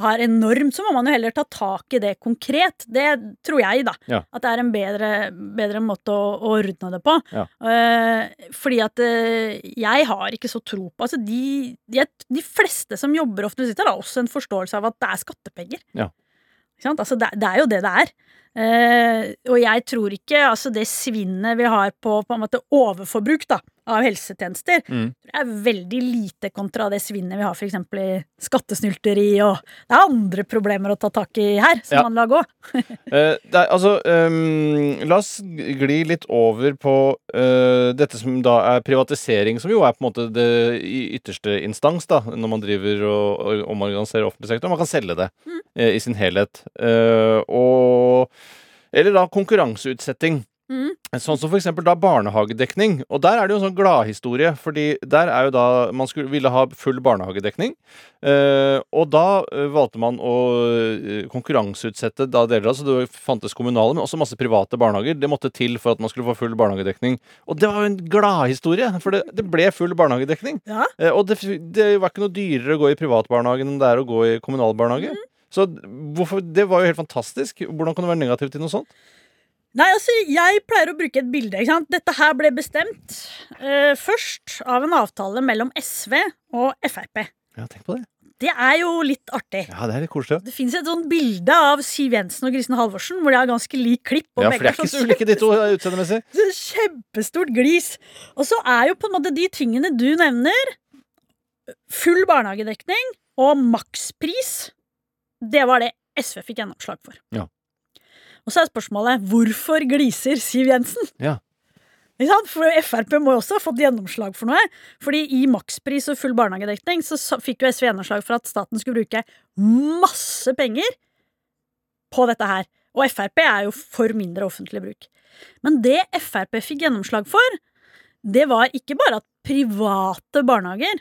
Speaker 3: har enormt, så må man jo heller ta tak i det konkret. Det tror jeg, da.
Speaker 2: Ja.
Speaker 3: At det er en bedre, bedre måte å, å ordne det på.
Speaker 2: Ja.
Speaker 3: Uh, fordi at uh, jeg har ikke så tro på Altså, de, de, de fleste som jobber offentlig har også en forståelse av at det er skattepenger.
Speaker 2: Ja.
Speaker 3: Ikke sant? Altså, det, det er jo det det er. Eh, og jeg tror ikke altså det svinnet vi har på, på en måte overforbruk da, av helsetjenester,
Speaker 2: Mm.
Speaker 3: er veldig lite kontra det svinnet vi har eksempel i skattesnylteri, og det er andre problemer å ta tak i her, som
Speaker 2: Ja.
Speaker 3: man lager òg.
Speaker 2: Eh, er, altså, um, la oss gli litt over på uh, dette som da er privatisering, som jo er på en måte det i ytterste instans da, når man driver og, og omorganiserer offentlig sektor. Man kan selge det eh, i sin helhet. Uh, og Eller da konkurranseutsetting.
Speaker 3: Mm.
Speaker 2: Sånn som for eksempel da barnehagedekning. Og der er det jo en sånn gladhistorie, fordi der er jo da Man skulle, ville ha full barnehagedekning. Eh, og da eh, valgte man å eh, konkurranseutsette da deler av, så det fantes kommunale, men også masse private barnehager. Det måtte til for at man skulle få full barnehagedekning. Og det var jo en gladhistorie, for det, det ble full barnehagedekning.
Speaker 3: Ja.
Speaker 2: Eh, og det, det var ikke noe dyrere å gå i privatbarnehagen enn det er å gå i kommunal barnehage. Så hvorfor, det var jo helt fantastisk. Hvordan kan du være negativt til noe sånt?
Speaker 3: Nei, altså, jeg pleier å bruke et bilde. ikke sant? Dette her ble bestemt uh, først av en avtale mellom SV og Frp.
Speaker 2: Ja, tenk på det.
Speaker 3: Det er jo litt artig.
Speaker 2: Ja, det er litt koselig.
Speaker 3: Det fins et sånt bilde av Siv Jensen og Kristin Halvorsen hvor de har ganske lik klipp. og
Speaker 2: Ja, for det er ikke så ulike, de to utseendemessig.
Speaker 3: Kjempestort glis. Og så er jo på en måte de tingene du nevner, full barnehagedekning og makspris, det var det SV fikk gjennomslag for.
Speaker 2: Ja.
Speaker 3: Og så er spørsmålet hvorfor gliser Siv Jensen?
Speaker 2: Ja.
Speaker 3: For Frp må jo også ha fått gjennomslag for noe. Fordi i makspris og full barnehagedekning så fikk jo SV gjennomslag for at staten skulle bruke masse penger på dette her. Og Frp er jo for mindre offentlig bruk. Men det Frp fikk gjennomslag for, det var ikke bare at private barnehager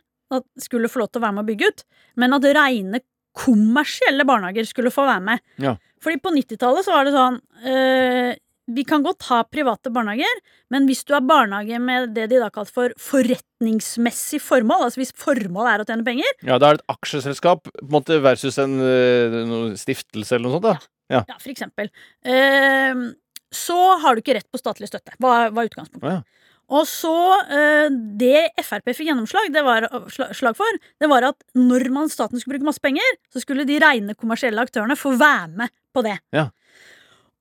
Speaker 3: skulle få lov til å være med å bygge ut, men at rene kommersielle barnehager skulle få være med.
Speaker 2: Ja.
Speaker 3: Fordi på 90-tallet så var det sånn øh, Vi kan godt ha private barnehager, men hvis du har barnehage med det de da kalte for forretningsmessig formål, altså hvis formålet er å tjene penger,
Speaker 2: Ja, da er det et aksjeselskap på en måte versus en øh, stiftelse eller noe sånt, da.
Speaker 3: ja, for eksempel, eh, så har du ikke rett på statlig støtte. Hva var utgangspunktet.
Speaker 2: Ja.
Speaker 3: Og så eh, Det Frp fikk gjennomslag det var, slag for, det var at når man, staten skulle bruke masse penger, så skulle de rene kommersielle aktørene få være med på det.
Speaker 2: Ja.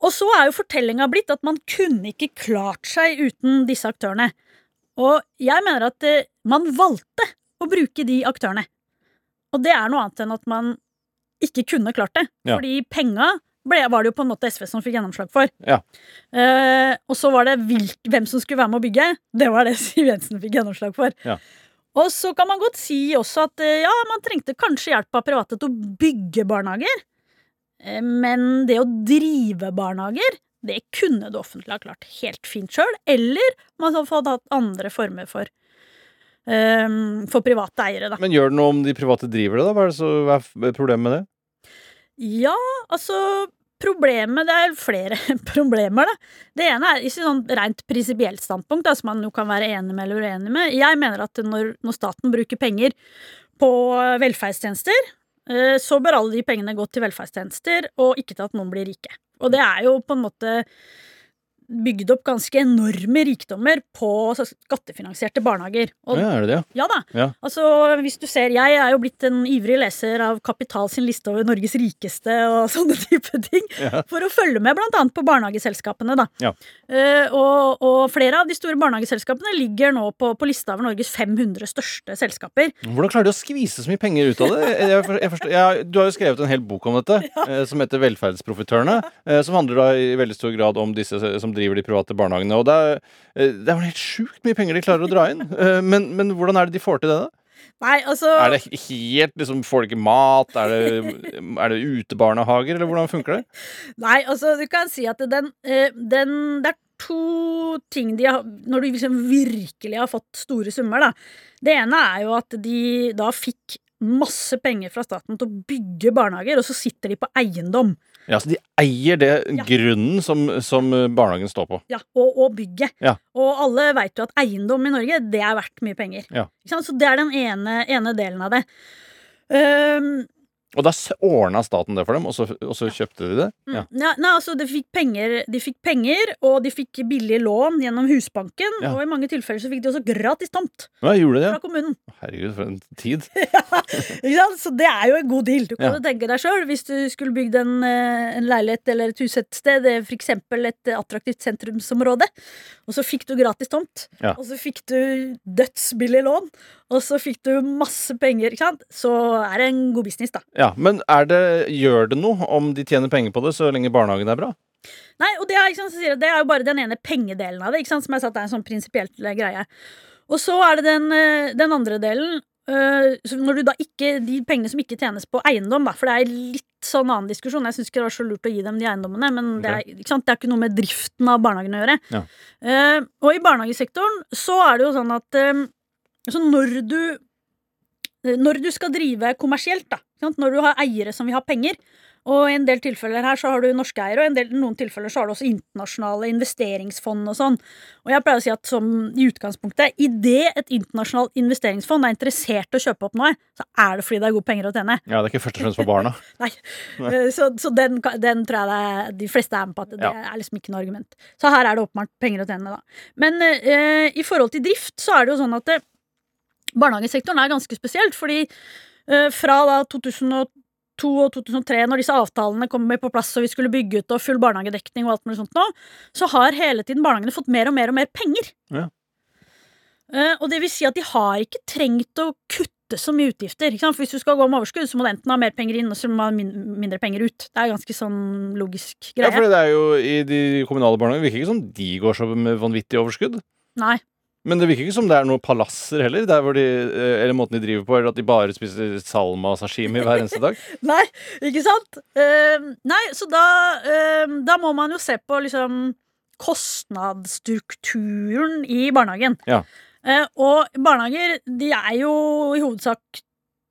Speaker 3: Og så er jo fortellinga blitt at man kunne ikke klart seg uten disse aktørene. Og jeg mener at eh, man valgte å bruke de aktørene. Og det er noe annet enn at man ikke kunne klart det.
Speaker 2: Ja.
Speaker 3: Fordi penga ble, var det jo på en måte SV som fikk gjennomslag for.
Speaker 2: Ja.
Speaker 3: Eh, og så var det hvilk, hvem som skulle være med å bygge. Det var det Siv Jensen fikk gjennomslag for.
Speaker 2: Ja.
Speaker 3: Og så kan man godt si også at eh, ja, man trengte kanskje hjelp av private til å bygge barnehager. Eh, men det å drive barnehager, det kunne det offentlige ha klart helt fint sjøl. Eller man hadde fått hatt andre former for eh, for private eiere, da.
Speaker 2: Men gjør det noe om de private driver det, da? Hva er, det så, hva er problemet med det?
Speaker 3: Ja, altså Problemet Det er flere problemer, da. Det ene er ikke sånn rent prinsipielt standpunkt, da, som man jo kan være enig med eller uenig med. Jeg mener at når, når staten bruker penger på velferdstjenester, eh, så bør alle de pengene gå til velferdstjenester, og ikke til at noen blir rike. Og det er jo på en måte bygd opp ganske enorme rikdommer på skattefinansierte barnehager. Og
Speaker 2: Ja, er det det?
Speaker 3: ja da.
Speaker 2: Ja.
Speaker 3: Altså, hvis du ser, Jeg er jo blitt en ivrig leser av Kapital sin liste over Norges rikeste og sånne type ting.
Speaker 2: Ja.
Speaker 3: For å følge med annet på barnehageselskapene. da.
Speaker 2: Ja.
Speaker 3: Uh, og, og flere av de store barnehageselskapene ligger nå på, på lista over Norges 500 største selskaper.
Speaker 2: Hvordan klarer de å skvise så mye penger ut av det? Jeg, forstår, jeg forstår, du har jo skrevet en hel bok om dette, uh, som heter 'Velferdsprofitørene'. uh, som handler da i veldig stor grad om disse som driver de private barnehagene. Og det er, eh, det er jo helt sjukt mye penger de klarer å dra inn. Eh, men, men hvordan er det de får til det, da?
Speaker 3: Nei, altså
Speaker 2: Er det helt liksom Får de ikke mat? Er det, er det utebarnehager, eller hvordan funker det?
Speaker 3: Nei, altså du kan si at den, eh, den Det er to ting de har Når du liksom virkelig har fått store summer, da. Det ene er jo at de da fikk masse penger fra staten til å bygge barnehager, og så sitter de på eiendom.
Speaker 2: Ja, så De eier det
Speaker 3: Ja.
Speaker 2: grunnen som, som barnehagen står på.
Speaker 3: Ja, og, og bygget.
Speaker 2: Ja.
Speaker 3: Og alle veit jo at eiendom i Norge, det er verdt mye penger.
Speaker 2: Ja.
Speaker 3: Så det er den ene, ene delen av det. Ehm,
Speaker 2: Og da ordna staten det for dem, og så, og så kjøpte de det?
Speaker 3: Mm.
Speaker 2: Ja.
Speaker 3: Ja, nei, altså de fikk, penger, de fikk penger, og de fikk billige lån gjennom Husbanken.
Speaker 2: Ja.
Speaker 3: Og i mange tilfeller så fikk de også gratis tomt
Speaker 2: Ja, gjorde de det?
Speaker 3: fra kommunen.
Speaker 2: Herregud, for en tid.
Speaker 3: ja. Så det er jo en god deal. Du kan
Speaker 2: Ja.
Speaker 3: jo tenke deg sjøl, hvis du skulle bygd en, eh, en leilighet eller et hus et sted, f.eks. for eksempel et eh, attraktivt sentrumsområde, og så fikk du gratis tomt,
Speaker 2: Ja.
Speaker 3: og så fikk du dødsbillig lån, og så fikk du masse penger, ikke sant, så er det en god business, da.
Speaker 2: Ja, Men er det, gjør det noe om de tjener penger på det, så lenge barnehagen er bra?
Speaker 3: Nei, og det er, sant, det er jo bare den ene pengedelen av det, ikke sant, som jeg sa er en sånn prinsipielt greie. Og så er det den, eh, den andre delen, eh, så når du da ikke, de pengene som ikke tjenes på eiendom, da, for det er litt sånn annen diskusjon, jeg syns ikke det var så lurt å gi dem de eiendommene, men det, er, ikke sant, det er ikke noe med driften av barnehagen å gjøre.
Speaker 2: Ja.
Speaker 3: Uh, og i barnehagesektoren så er det jo sånn at eh, så når du når du skal drive kommersielt, da, sant? når du har eiere som vil ha penger, og i en del tilfeller her så har du norske eiere, og i en del, noen tilfeller så har du også internasjonale investeringsfond og sånn. Og jeg pleier å si at som i utgangspunktet, idet et internasjonalt investeringsfond er interessert i å kjøpe opp noe, så er det fordi det er gode penger å tjene.
Speaker 2: Ja, det er ikke først og fremst for barna.
Speaker 3: Nei. Nei. Så, så den, den tror jeg det de fleste er med på at det
Speaker 2: Ja.
Speaker 3: er liksom ikke noe argument. Så her er det åpenbart penger å tjene, da. Men eh, i forhold til drift så er det jo sånn at det, barnehagesektoren er ganske spesielt, fordi eh, fra da 2002 og 2003, når disse avtalene kom på plass og vi skulle bygge ut og full barnehagedekning og alt mulig sånt nå, så har hele tiden barnehagene fått mer og mer og mer penger.
Speaker 2: Ja.
Speaker 3: Eh, og det vil si at de har ikke trengt å kutte så mye utgifter. Ikke sant? For hvis du skal gå med overskudd, så må du enten ha mer penger inn, og så må du ha min mindre penger ut. Det er ganske sånn logisk greie.
Speaker 2: Ja, for det er jo I de kommunale barnehagene virker ikke som de går så med vanvittig overskudd.
Speaker 3: Nei.
Speaker 2: Men det virker ikke som det er noen palasser heller, der hvor de, eh, eller måten de driver på, eller at de bare spiser salma og sashimi hver eneste dag.
Speaker 3: Nei, ikke sant? Uh, nei, så da, uh, da må man jo se på liksom kostnadsstrukturen i barnehagen.
Speaker 2: Ja.
Speaker 3: Uh, og barnehager, de er jo i hovedsak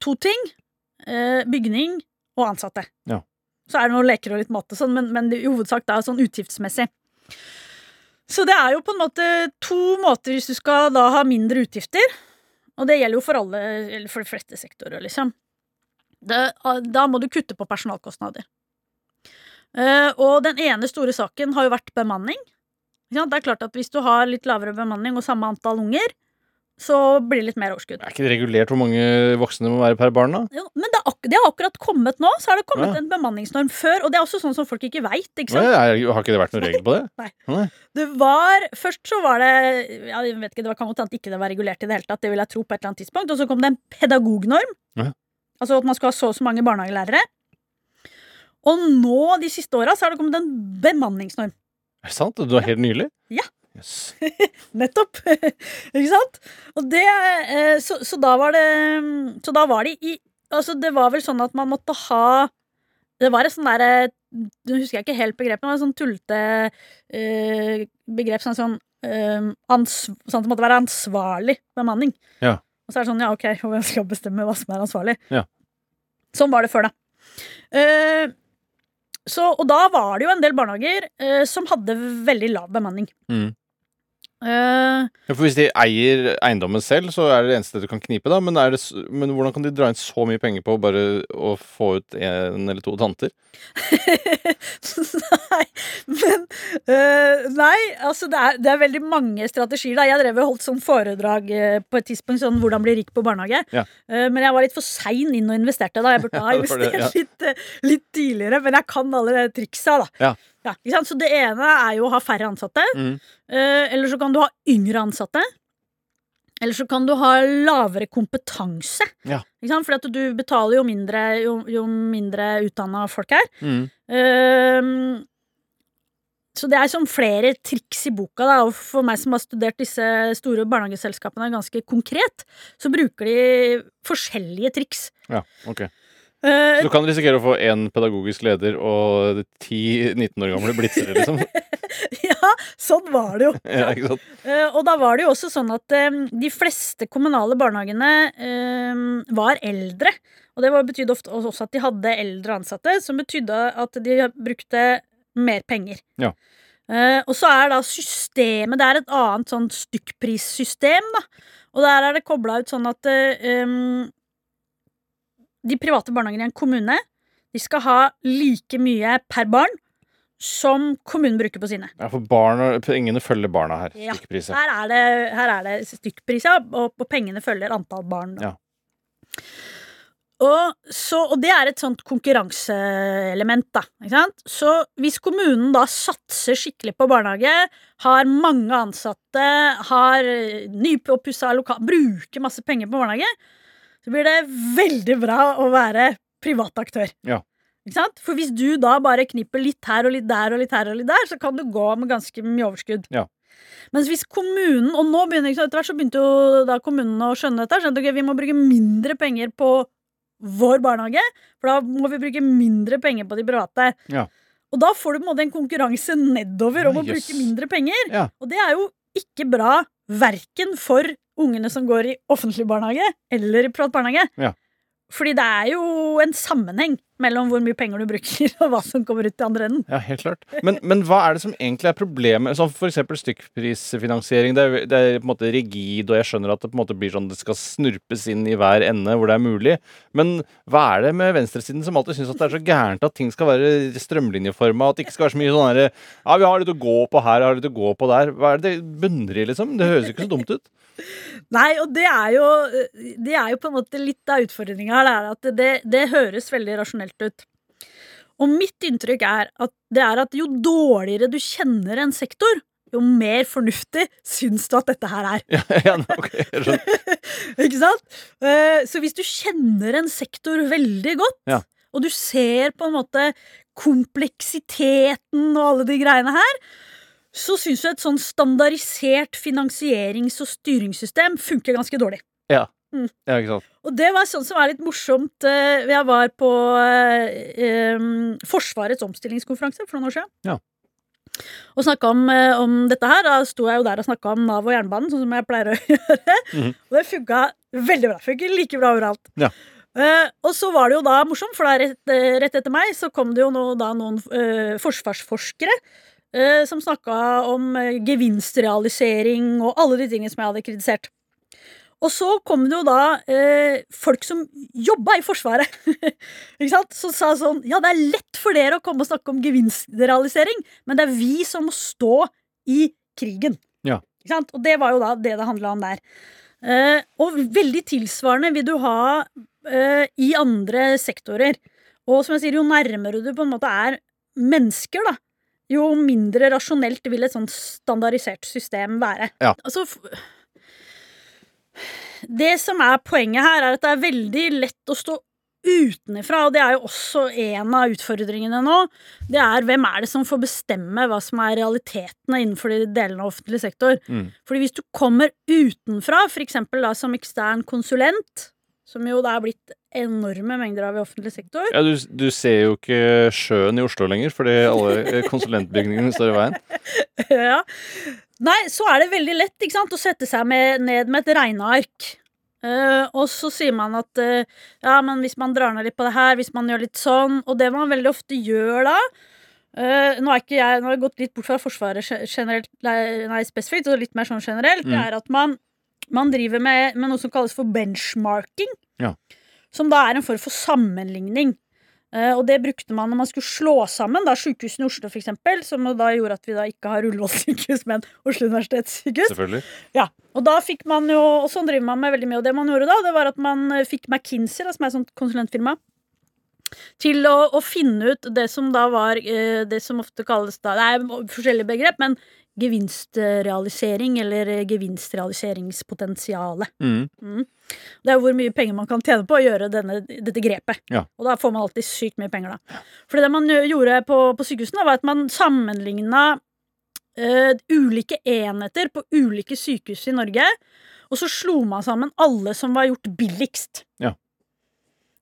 Speaker 3: to ting. Eh, bygning og ansatte.
Speaker 2: Ja.
Speaker 3: Så er det noen leker og litt mat og sånn, men, men i hovedsak da sånn utgiftsmessig. Så det er jo på en måte to måter hvis du skal da ha mindre utgifter. Og det gjelder jo for alle, eller for de fleste sektorer, liksom. Det, da må du kutte på personalkostnader. Eh, og den ene store saken har jo vært bemanning. Det er klart at Hvis du har litt lavere bemanning og samme antall unger, så blir det litt mer overskudd.
Speaker 2: Er ikke det regulert hvor mange voksne det må være per barn, da?
Speaker 3: Jo, men det, ak det har akkurat kommet nå. Så har det kommet
Speaker 2: Ja.
Speaker 3: en bemanningsnorm før. Og det er også sånn som folk ikke veit. Ikke
Speaker 2: Nei,
Speaker 3: sant?
Speaker 2: er- har ikke det vært noen regel på det?
Speaker 3: Det var, Først så var det ja, jeg vet ikke, Det var kan godt hende ikke det var regulert i det hele tatt. Det vil jeg tro på et eller annet tidspunkt. Og så kom det en pedagognorm.
Speaker 2: Ja.
Speaker 3: Altså at man skal ha så og så mange barnehagelærere. Og nå, de siste åra, så har det kommet en bemanningsnorm.
Speaker 2: Er det sant? Du var helt nylig?
Speaker 3: Ja.
Speaker 2: Yes.
Speaker 3: Nettopp! ikke sant? Og det, eh, så, så da var det Så da var det i Altså, det var vel sånn at man måtte ha Det var et sånn derre Nå husker jeg ikke helt begrepet, men det var et sånn tullete eh, begrep sånn sånn eh, ans, Sånn at det måtte være ansvarlig bemanning.
Speaker 2: Ja.
Speaker 3: Og så er det sånn, ja, ok, hvem skal bestemme hva som er ansvarlig?
Speaker 2: Ja.
Speaker 3: Sånn var det før, da. Eh, så, og da var det jo en del barnehager eh, som hadde veldig lav bemanning.
Speaker 2: Mm.
Speaker 3: Eh,
Speaker 2: Ja, for hvis de eier eiendommen selv, så er det det eneste du kan knipe, da. Men, det, men hvordan kan de dra inn så mye penger på bare å få ut en eller to tanter?
Speaker 3: nei, men uh, Nei, altså det er, det er veldig mange strategier. da Jeg drev og holdt sånn foredrag uh, på et tidspunkt sånn 'Hvordan bli rik på barnehage'.
Speaker 2: Ja.
Speaker 3: Men jeg var litt for sein inn og investerte da. Jeg burde ha
Speaker 2: Ja, det
Speaker 3: investert litt, litt tidligere. Men jeg kan alle de triksa, da.
Speaker 2: Ja.
Speaker 3: Ikke sant? Så det ene er jo å ha færre ansatte.
Speaker 2: Mm.
Speaker 3: Eh, eller så kan du ha yngre ansatte. Eller så kan du ha lavere kompetanse.
Speaker 2: Ja.
Speaker 3: At du betaler jo mindre jo, jo mindre utdanna folk er.
Speaker 2: Mm.
Speaker 3: Ehm, så det er som flere triks i boka, da, og for meg som har studert disse store barnehageselskapene ganske konkret, så bruker de forskjellige triks.
Speaker 2: Ja, ok.
Speaker 3: Eh,
Speaker 2: Så du kan risikere å få én pedagogisk leder og ti 19 år gamle blitzere, liksom.
Speaker 3: ja, sånn var det jo.
Speaker 2: Ja, ikke sant?
Speaker 3: Eh, og da var det jo også sånn at eh, de fleste kommunale barnehagene eh, var eldre. Og det betydde ofte også at de hadde eldre ansatte, som betydde at de brukte mer penger.
Speaker 2: Ja.
Speaker 3: Og så er da systemet Det er et annet sånn stykkprissystem, da. Og der er det kobla ut sånn at de private barnehagene i en kommune de skal ha like mye per barn som kommunen bruker på sine.
Speaker 2: Ja, for barna, pengene følger barna her.
Speaker 3: Ja. Her er det, her er det stykkpris, ja, og, og pengene følger antall barn.
Speaker 2: Ja.
Speaker 3: Og, så, og det er et sånt konkurranseelement, da. Ikke sant? Så hvis kommunen da satser skikkelig på barnehage, har mange ansatte, har nyoppussa lokal... Bruker masse penger på barnehage, så blir det veldig bra å være privat aktør.
Speaker 2: Ja.
Speaker 3: Ikke sant? For hvis du da bare knipper litt her og litt der og litt her og litt der, så kan du gå med ganske mye overskudd.
Speaker 2: Ja.
Speaker 3: Mens hvis kommunen Og nå begynner etter hvert så begynte jo da kommunene å skjønne dette. Skjønte, okay, vi må bruke mindre penger på vår barnehage, for da må vi bruke mindre penger på de private.
Speaker 2: Ja.
Speaker 3: Og da får du på en måte en konkurranse nedover om
Speaker 2: Ja,
Speaker 3: å bruke mindre penger.
Speaker 2: Ja.
Speaker 3: Og det er jo ikke bra verken for ungene som går i offentlig barnehage eller i privat barnehage.
Speaker 2: Ja.
Speaker 3: Fordi det er jo en sammenheng mellom hvor mye penger du bruker, og hva som kommer ut i andre enden.
Speaker 2: Ja, helt klart. Men, men hva er det som egentlig er problemet? Sånn eksempel stykkprisfinansiering. Det er, det er på en måte rigid, og jeg skjønner at det på en måte blir sånn det skal snurpes inn i hver ende hvor det er mulig. Men hva er det med venstresiden som alltid syns at det er så gærent at ting skal være strømlinjeforma, at det ikke skal være så mye sånn herre Ja, vi har litt å gå på her, vi har litt å gå på der. Hva er det det bunner i, liksom? Det høres jo ikke så dumt ut.
Speaker 3: Nei, og det er jo, det er jo på en måte litt av utfordringa her. Det, er det, det høres veldig rasjonelt ut. Og mitt inntrykk er at det er at jo dårligere du kjenner en sektor, jo mer fornuftig syns du at dette her er.
Speaker 2: Ja, ja, ok, jeg skjønner.
Speaker 3: Ikke sant? Eh, Så hvis du kjenner en sektor veldig godt,
Speaker 2: Ja.
Speaker 3: og du ser på en måte kompleksiteten og alle de greiene her, så syns du et sånn standardisert finansierings- og styringssystem funker ganske dårlig.
Speaker 2: Ja.
Speaker 3: Mm.
Speaker 2: ja, ikke sant.
Speaker 3: Og det var sånn som er litt morsomt. eh, Jeg var på eh, Forsvarets omstillingskonferanse for noen år siden.
Speaker 2: Ja.
Speaker 3: Og snakka om, eh, om dette her. Da sto jeg jo der og snakka om Nav og jernbanen, sånn som jeg pleier å gjøre.
Speaker 2: Mhm.
Speaker 3: Og det funka veldig bra. Funker like bra overalt.
Speaker 2: Ja.
Speaker 3: Uh, og så var det jo da morsomt, for da rett, rett etter meg så kom det jo nå, da noen uh, forsvarsforskere uh, som snakka om gevinstrealisering og alle de tingene som jeg hadde kritisert. Og så kom det jo da eh, folk som jobba i Forsvaret, ikke sant? som sa sånn Ja, det er lett for dere å komme og snakke om gevinstrealisering, men det er vi som må stå i krigen.
Speaker 2: Ja.
Speaker 3: Ikke sant? Og det var jo da det det handla om der. Eh, og veldig tilsvarende vil du ha eh, i andre sektorer. Og som jeg sier, jo nærmere du på en måte er mennesker, da, jo mindre rasjonelt vil et sånt standardisert system være.
Speaker 2: Ja.
Speaker 3: Altså, det som er poenget her, er at det er veldig lett å stå utenfra, og det er jo også en av utfordringene nå. Det er hvem er det som får bestemme hva som er realitetene innenfor de delene av offentlig sektor.
Speaker 2: Mm.
Speaker 3: Fordi hvis du kommer utenfra, da som ekstern konsulent, som jo det er blitt enorme mengder av i offentlig sektor
Speaker 2: Ja, du, du ser jo ikke sjøen i Oslo lenger, fordi alle eh, konsulentbygningene står i veien.
Speaker 3: ja. Nei, så er det veldig lett ikke sant, å sette seg med, ned med et regneark. Uh, og så sier man at uh, ja, men hvis man drar ned litt på det her, hvis man gjør litt sånn Og det man veldig ofte gjør da uh, Nå ikke jeg, nå har jeg gått litt bort fra Forsvaret generelt, nei, spesifikt, og litt mer sånn generelt. Det
Speaker 2: Mm.
Speaker 3: er at man, man driver med, med noe som kalles for benchmarking.
Speaker 2: Ja.
Speaker 3: Som da er en form for sammenligning. Uh, og det brukte man når man skulle slå sammen da, sykehusene i Oslo, eksempel, som da gjorde at vi da ikke har Ullevål sykehus, men Oslo universitetssykehus.
Speaker 2: Selvfølgelig.
Speaker 3: Ja, og da fikk man jo, og sånn driver man med veldig mye, og det man gjorde da, det var at man eh, fikk McKinsey, da, som er et sånt konsulentfirma, til å, å finne ut det som da var eh, det som ofte kalles da, det er forskjellige begrep, men gevinstrealisering, eller eh, gevinstrealiseringspotensialet.
Speaker 2: Mm.
Speaker 3: Det er hvor mye penger man kan tjene på å gjøre denne, dette grepet.
Speaker 2: Ja.
Speaker 3: Og da får man alltid sykt mye penger, da. For det man gjorde på, på sykehusene, var at man sammenligna uh, ulike enheter på ulike sykehus i Norge, og så slo man sammen alle som var gjort billigst.
Speaker 2: Ja.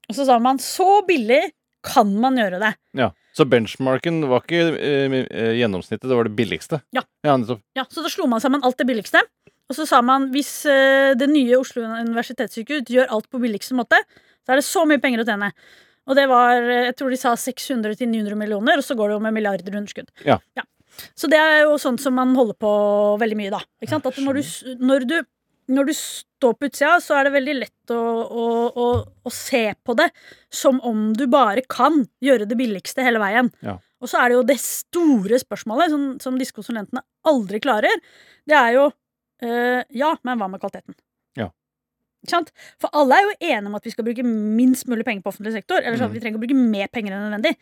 Speaker 3: Og så sa man så billig kan man gjøre det.
Speaker 2: Ja. Så benchmarken var ikke eh, eh, gjennomsnittet, det var det billigste?
Speaker 3: Ja.
Speaker 2: Ja.
Speaker 3: Ja, Så da slo man sammen alt det billigste. Og så sa man hvis eh, det nye Oslo universitetssykehus gjør alt på billigste måte, så er det så mye penger å tjene. Og det var, eh, jeg tror de sa 600-900 millioner, og så går det jo med milliarder underskudd.
Speaker 2: Ja.
Speaker 3: Så det er jo sånt som man holder på veldig mye, da. Ikke når du, når du, når du står på utsida, så er det veldig lett å, å, å, å se på det som om du bare kan gjøre det billigste hele veien.
Speaker 2: Ja.
Speaker 3: Og så er det jo det store spørsmålet, som, som disse konsulentene aldri klarer. Det er jo øh, Ja, men hva med kvaliteten?
Speaker 2: Ja.
Speaker 3: Sant? For alle er jo enige om at vi skal bruke minst mulig penger på offentlig sektor. Eller sånn at
Speaker 2: Mm.
Speaker 3: vi trenger å bruke mer penger enn nødvendig.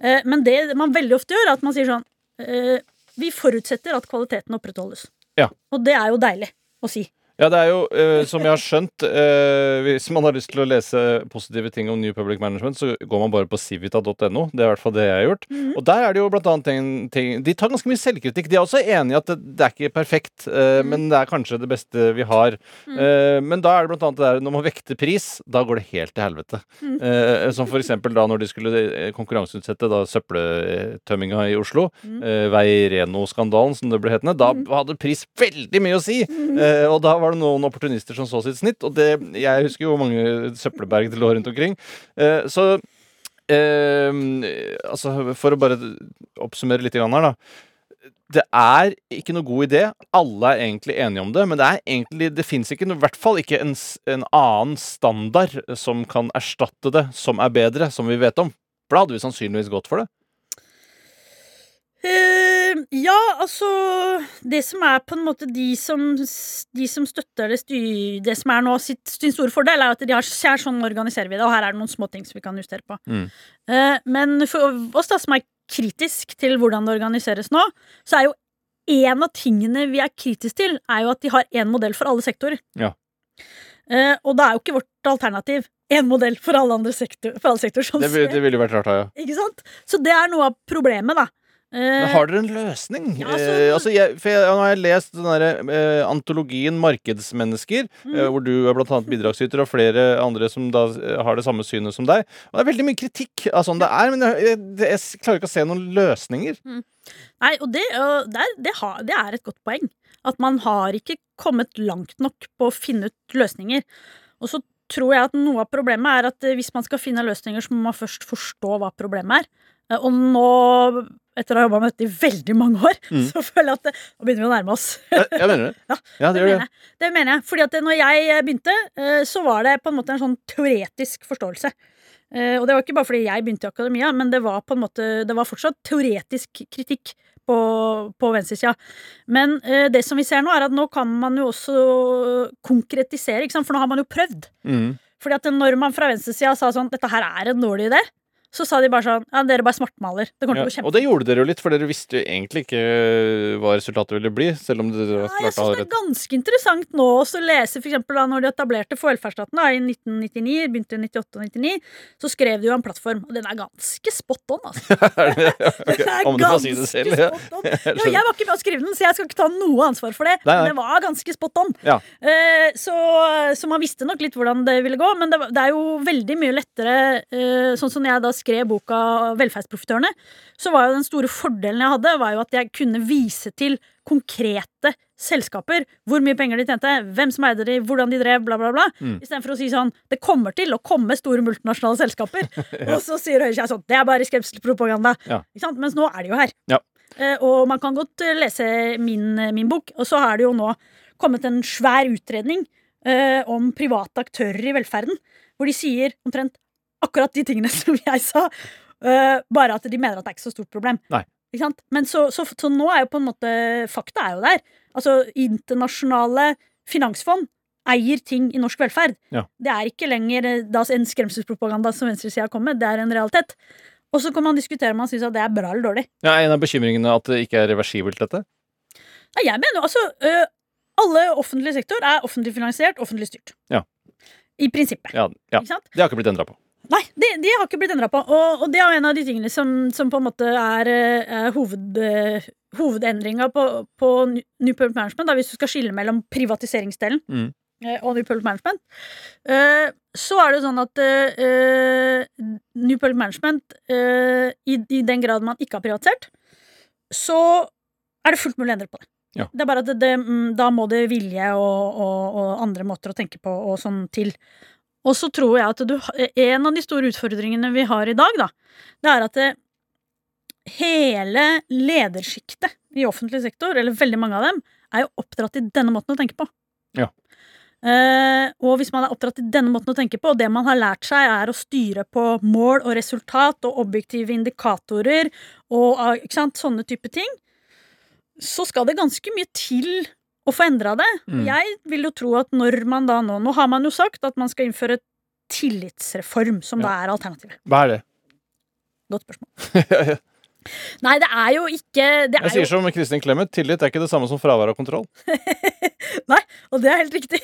Speaker 3: Eh, men det man veldig ofte gjør, er at man sier sånn eh, Vi forutsetter at kvaliteten opprettholdes.
Speaker 2: Ja.
Speaker 3: Og det er jo deilig å si.
Speaker 2: Ja, det er jo, eh, som jeg har skjønt eh, Hvis man har lyst til å lese positive ting om New Public Management, så går man bare på civita.no. Det er i hvert fall det jeg har gjort.
Speaker 3: Mhm.
Speaker 2: Og der er det jo blant annet ting, ting De tar ganske mye selvkritikk. De er også enig i at det, det er ikke perfekt, eh,
Speaker 3: mm.
Speaker 2: men det er kanskje det beste vi har. Eh, men da er det blant annet det der når man vekter pris, da går det helt til helvete.
Speaker 3: Mhm.
Speaker 2: Eh, som for eksempel da når de skulle eh, konkurranseutsette da søppeltømminga i Oslo. Vei Reno-skandalen, som det ble hetende. Da hadde pris veldig mye å si! Og da var det noen opportunister som så sitt snitt, og det, jeg husker jo mange søppelberg det lå rundt omkring. Eh, så eh, altså, for å bare oppsummere litt her, da. Det er ikke noe god idé. Alle er egentlig enige om det, men det er egentlig Det fins ikke, noe- i hvert fall ikke en, en annen standard som kan erstatte det, som er bedre, som vi vet om. For da hadde vi sannsynligvis gått for det.
Speaker 3: Eh, ja, altså Det som er på en måte de som, de som støtter det styr, Det som er nå sitt, sin store fordel, er at de har ser sånn organiserer vi det, og her er det noen små ting som vi kan justere på.
Speaker 2: Mm.
Speaker 3: Uh, men for oss da som er kritisk til hvordan det organiseres nå, så er jo en av tingene vi er kritisk til, er jo at de har én modell for alle sektorer.
Speaker 2: Ja.
Speaker 3: Uh, og da er jo ikke vårt alternativ én modell for alle andre sektor, for alle sektorer. Sånn.
Speaker 2: Det, vil-
Speaker 3: ser-
Speaker 2: det ville vært rart, ja.
Speaker 3: Ikke sant? Så det er noe av problemet, da. Eh,
Speaker 2: Men har dere en løsning?
Speaker 3: Ja, altså-
Speaker 2: eh, altså jeg, for jeg, nå har jeg lest den der, eh, antologien 'Markedsmennesker',
Speaker 3: Mm.
Speaker 2: eh, hvor du er blant annet bidragsyter, og flere andre som da har det samme synet som deg. Og det er veldig mye kritikk av sånn det er, men jeg, jeg, klarer ikke å se noen løsninger.
Speaker 3: Nei, og det, og det, er, det, har, det er et godt poeng. At man har ikke kommet langt nok på å finne ut løsninger. Og så tror jeg at noe av problemet er at hvis man skal finne løsninger, så må man først forstå hva problemet er. Eh, Og nå, etter å ha jobba med dette i veldig mange år,
Speaker 2: Mm.
Speaker 3: så føler jeg at det, nå begynner vi å nærme oss.
Speaker 2: Jeg, jeg mener det.
Speaker 3: Ja,
Speaker 2: Ja, det
Speaker 3: Det mener
Speaker 2: det.
Speaker 3: jeg. Det mener jeg. Fordi at når jeg eh, begynte, eh, så var det på en måte en sånn teoretisk forståelse. Eh, Og det var ikke bare fordi jeg begynte i akademia, men det var på en måte Det var fortsatt teoretisk kritikk på, på venstresida. Men eh, det som vi ser nå, er at nå kan man jo også konkretisere, for nå har man jo prøvd.
Speaker 2: Mm.
Speaker 3: Fordi at når man fra venstresida sa sånn dette her er en dårlig idé, så sa de bare sånn ja, dere bare svartmaler. Det kommer
Speaker 2: Ja.
Speaker 3: til å gå kjempe
Speaker 2: Og det gjorde dere jo litt, for dere visste jo egentlig ikke hva resultatet ville bli. Selv om dere klarte
Speaker 3: jeg synes det er ganske interessant nå å lese for eksempel da når de etablerte for velferdsstaten da, i 1999, begynte i 98 og 99, så skrev de jo en plattform, og den er ganske spot on, altså.
Speaker 2: okay.
Speaker 3: Den er
Speaker 2: Om du får si det selv. Ja.
Speaker 3: Ja, jeg var ikke med å skrive den, så jeg skal ikke ta noe ansvar for det,
Speaker 2: Nei, nei.
Speaker 3: men det var ganske spot on.
Speaker 2: Ja.
Speaker 3: Uh, så, så man visste nok litt hvordan det ville gå, men det, det er jo veldig mye lettere, uh, sånn som jeg da skrev boka Velferdsprofitørene, så var jo den store fordelen jeg hadde, var jo at jeg kunne vise til konkrete selskaper. Hvor mye penger de tjente, hvem som eide de, hvordan de drev, bla, bla, bla.
Speaker 2: Mm.
Speaker 3: Istedenfor å si sånn Det kommer til å komme store multinasjonale selskaper. Og så sier Høyre seg sånn Det er bare skremselspropaganda.
Speaker 2: Ja.
Speaker 3: Ikke sant? Mens nå er de jo her.
Speaker 2: Ja.
Speaker 3: Eh, og man kan godt eh, lese min, eh, min bok, og så har det jo nå kommet en svær utredning eh, om private aktører i velferden, hvor de sier omtrent akkurat de tingene som jeg sa, Uh, bare at de mener at det er ikke så stort problem.
Speaker 2: Nei.
Speaker 3: Ikke sant? Men så, så, så nå er jo på en måte Fakta er jo der. Altså, internasjonale finansfond eier ting i norsk velferd.
Speaker 2: Ja.
Speaker 3: Det er ikke lenger eh, da, en skremselspropaganda som venstresida kommer med, det er en realitet. Og så kan man diskutere om man syns det er bra eller dårlig.
Speaker 2: Ja, en av bekymringene at det ikke er reversibelt, dette.
Speaker 3: Nei, jeg mener jo altså øh, Alle offentlig sektor er offentlig finansiert, offentlig styrt.
Speaker 2: Ja.
Speaker 3: I prinsippet.
Speaker 2: Ja, ja.
Speaker 3: Ikke sant?
Speaker 2: Det har ikke blitt endra på.
Speaker 3: Nei, de, de har ikke blitt endra på. Og, og det er en av de tingene som, som på en måte er, er hoved, øh, hovedendringa på, på New Public Management, da, hvis du skal skille mellom privatiseringsdelen
Speaker 2: Mm.
Speaker 3: øh, og New Public Management. Uh, så er det jo sånn at New Public Management, i, i den grad man ikke har privatisert, så er det fullt mulig å endre på det.
Speaker 2: Ja.
Speaker 3: Det er bare at det, det, mm, da må det vilje og, og, og andre måter å tenke på og sånn til. Og så tror jeg at du, en av de store utfordringene vi har i dag, da, det er at det, hele ledersjiktet i offentlig sektor, eller veldig mange av dem, er jo oppdratt i denne måten å tenke på.
Speaker 2: Ja.
Speaker 3: Uh, og hvis man er oppdratt i denne måten å tenke på, og det man har lært seg, er å styre på mål og resultat og objektive indikatorer og sant, sånne type ting, så skal det ganske mye til å få endra det.
Speaker 2: Mm.
Speaker 3: Jeg vil jo tro at når man da nå Nå har man jo sagt at man skal innføre tillitsreform, som da er alternativet.
Speaker 2: Hva er det?
Speaker 3: Godt spørsmål. Nei, det er jo ikke det
Speaker 2: Jeg
Speaker 3: er
Speaker 2: sier
Speaker 3: jo,
Speaker 2: som Kristin Clemet, tillit er ikke det samme som fravær av kontroll.
Speaker 3: Nei, Og det er helt riktig.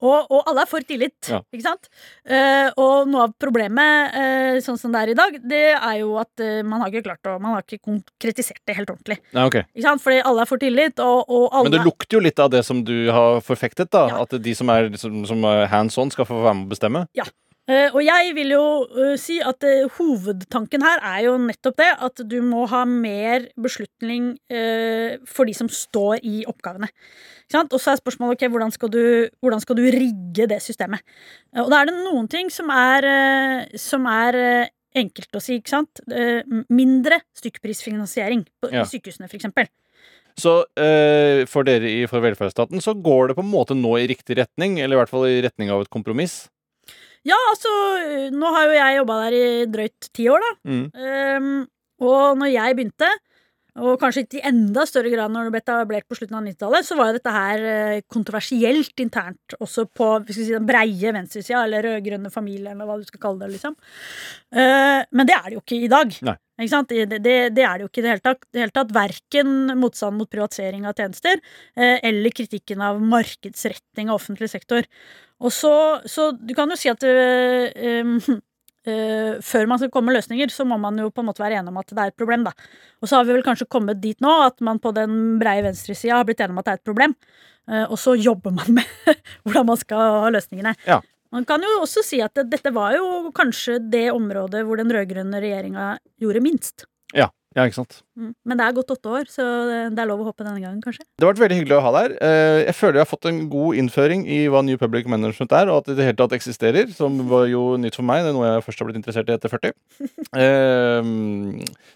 Speaker 3: Og, og alle er for tillit,
Speaker 2: Ja.
Speaker 3: ikke sant? Uh, og noe av problemet, uh, sånn som det er i dag, det er jo at uh, man har ikke klart å Man har ikke konkretisert det helt ordentlig.
Speaker 2: Nei, okay.
Speaker 3: Ikke sant? Fordi alle er for tillit, og, og alle
Speaker 2: Men det lukter jo litt av det som du har forfektet, da.
Speaker 3: Ja.
Speaker 2: At de som er som, som hands on, skal få være med å bestemme.
Speaker 3: Eh, og jeg vil jo eh, si at eh, hovedtanken her er jo nettopp det at du må ha mer beslutning eh, for de som står i oppgavene. Og så er spørsmålet ok, hvordan skal du, hvordan skal du rigge det systemet. Eh, og da er det noen ting som er, eh, som er eh, enkelt å si. ikke sant? Eh, mindre stykkprisfinansiering på,
Speaker 2: Ja.
Speaker 3: sykehusene, for eksempel.
Speaker 2: Så eh, for dere i For velferdsstaten så går det på en måte nå i riktig retning, eller i hvert fall i retning av et kompromiss.
Speaker 3: Ja, altså, nå har jo jeg jobba der i drøyt ti år, da.
Speaker 2: Mm.
Speaker 3: Um, og når jeg begynte, og kanskje ikke i enda større grad når det ble etablert på slutten av 90-tallet, så var jo dette her eh, kontroversielt internt også på skal si, den breie venstresida, eller rød-grønne familie, eller hva du skal kalle det, liksom. Eh, men det er det jo ikke i dag.
Speaker 2: Nei.
Speaker 3: Ikke? Det, det, det er det jo ikke i det hele tatt. Det hele tatt Verken motstand mot privatisering av tjenester eh, eller kritikken av markedsretting av offentlig sektor. Og så, så du kan jo si at øhm, øh, før man skal komme med løsninger, så må man jo på en måte være enig om at det er et problem, da. Og så har vi vel kanskje kommet dit nå at man på den breie venstresida har blitt enig om at det er et problem. uh, og så jobber man med hvordan man skal ha løsningene.
Speaker 2: Ja.
Speaker 3: Man kan jo også si at dette var jo kanskje det området hvor den rød-grønne regjeringa gjorde minst.
Speaker 2: Ja, ikke sant?
Speaker 3: Mm. Men det er gått åtte år, så det er lov å hoppe denne gangen, kanskje.
Speaker 2: Det har vært veldig hyggelig å ha deg her. Eh, Jeg føler jeg har fått en god innføring i hva New Public Management er, og at det i det hele tatt eksisterer, som var jo nytt for meg. Det er noe jeg først har blitt interessert i etter 40. Eh,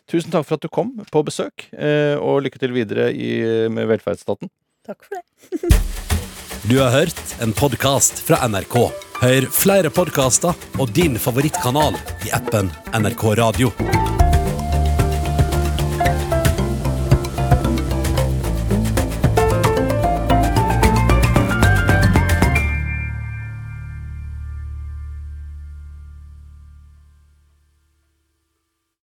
Speaker 2: tusen takk for at du kom på besøk, eh, og lykke til videre i, med velferdsstaten.
Speaker 3: Takk for det.
Speaker 4: Du har hørt en podkast fra NRK. Hør flere podkaster og din favorittkanal i appen NRK Radio.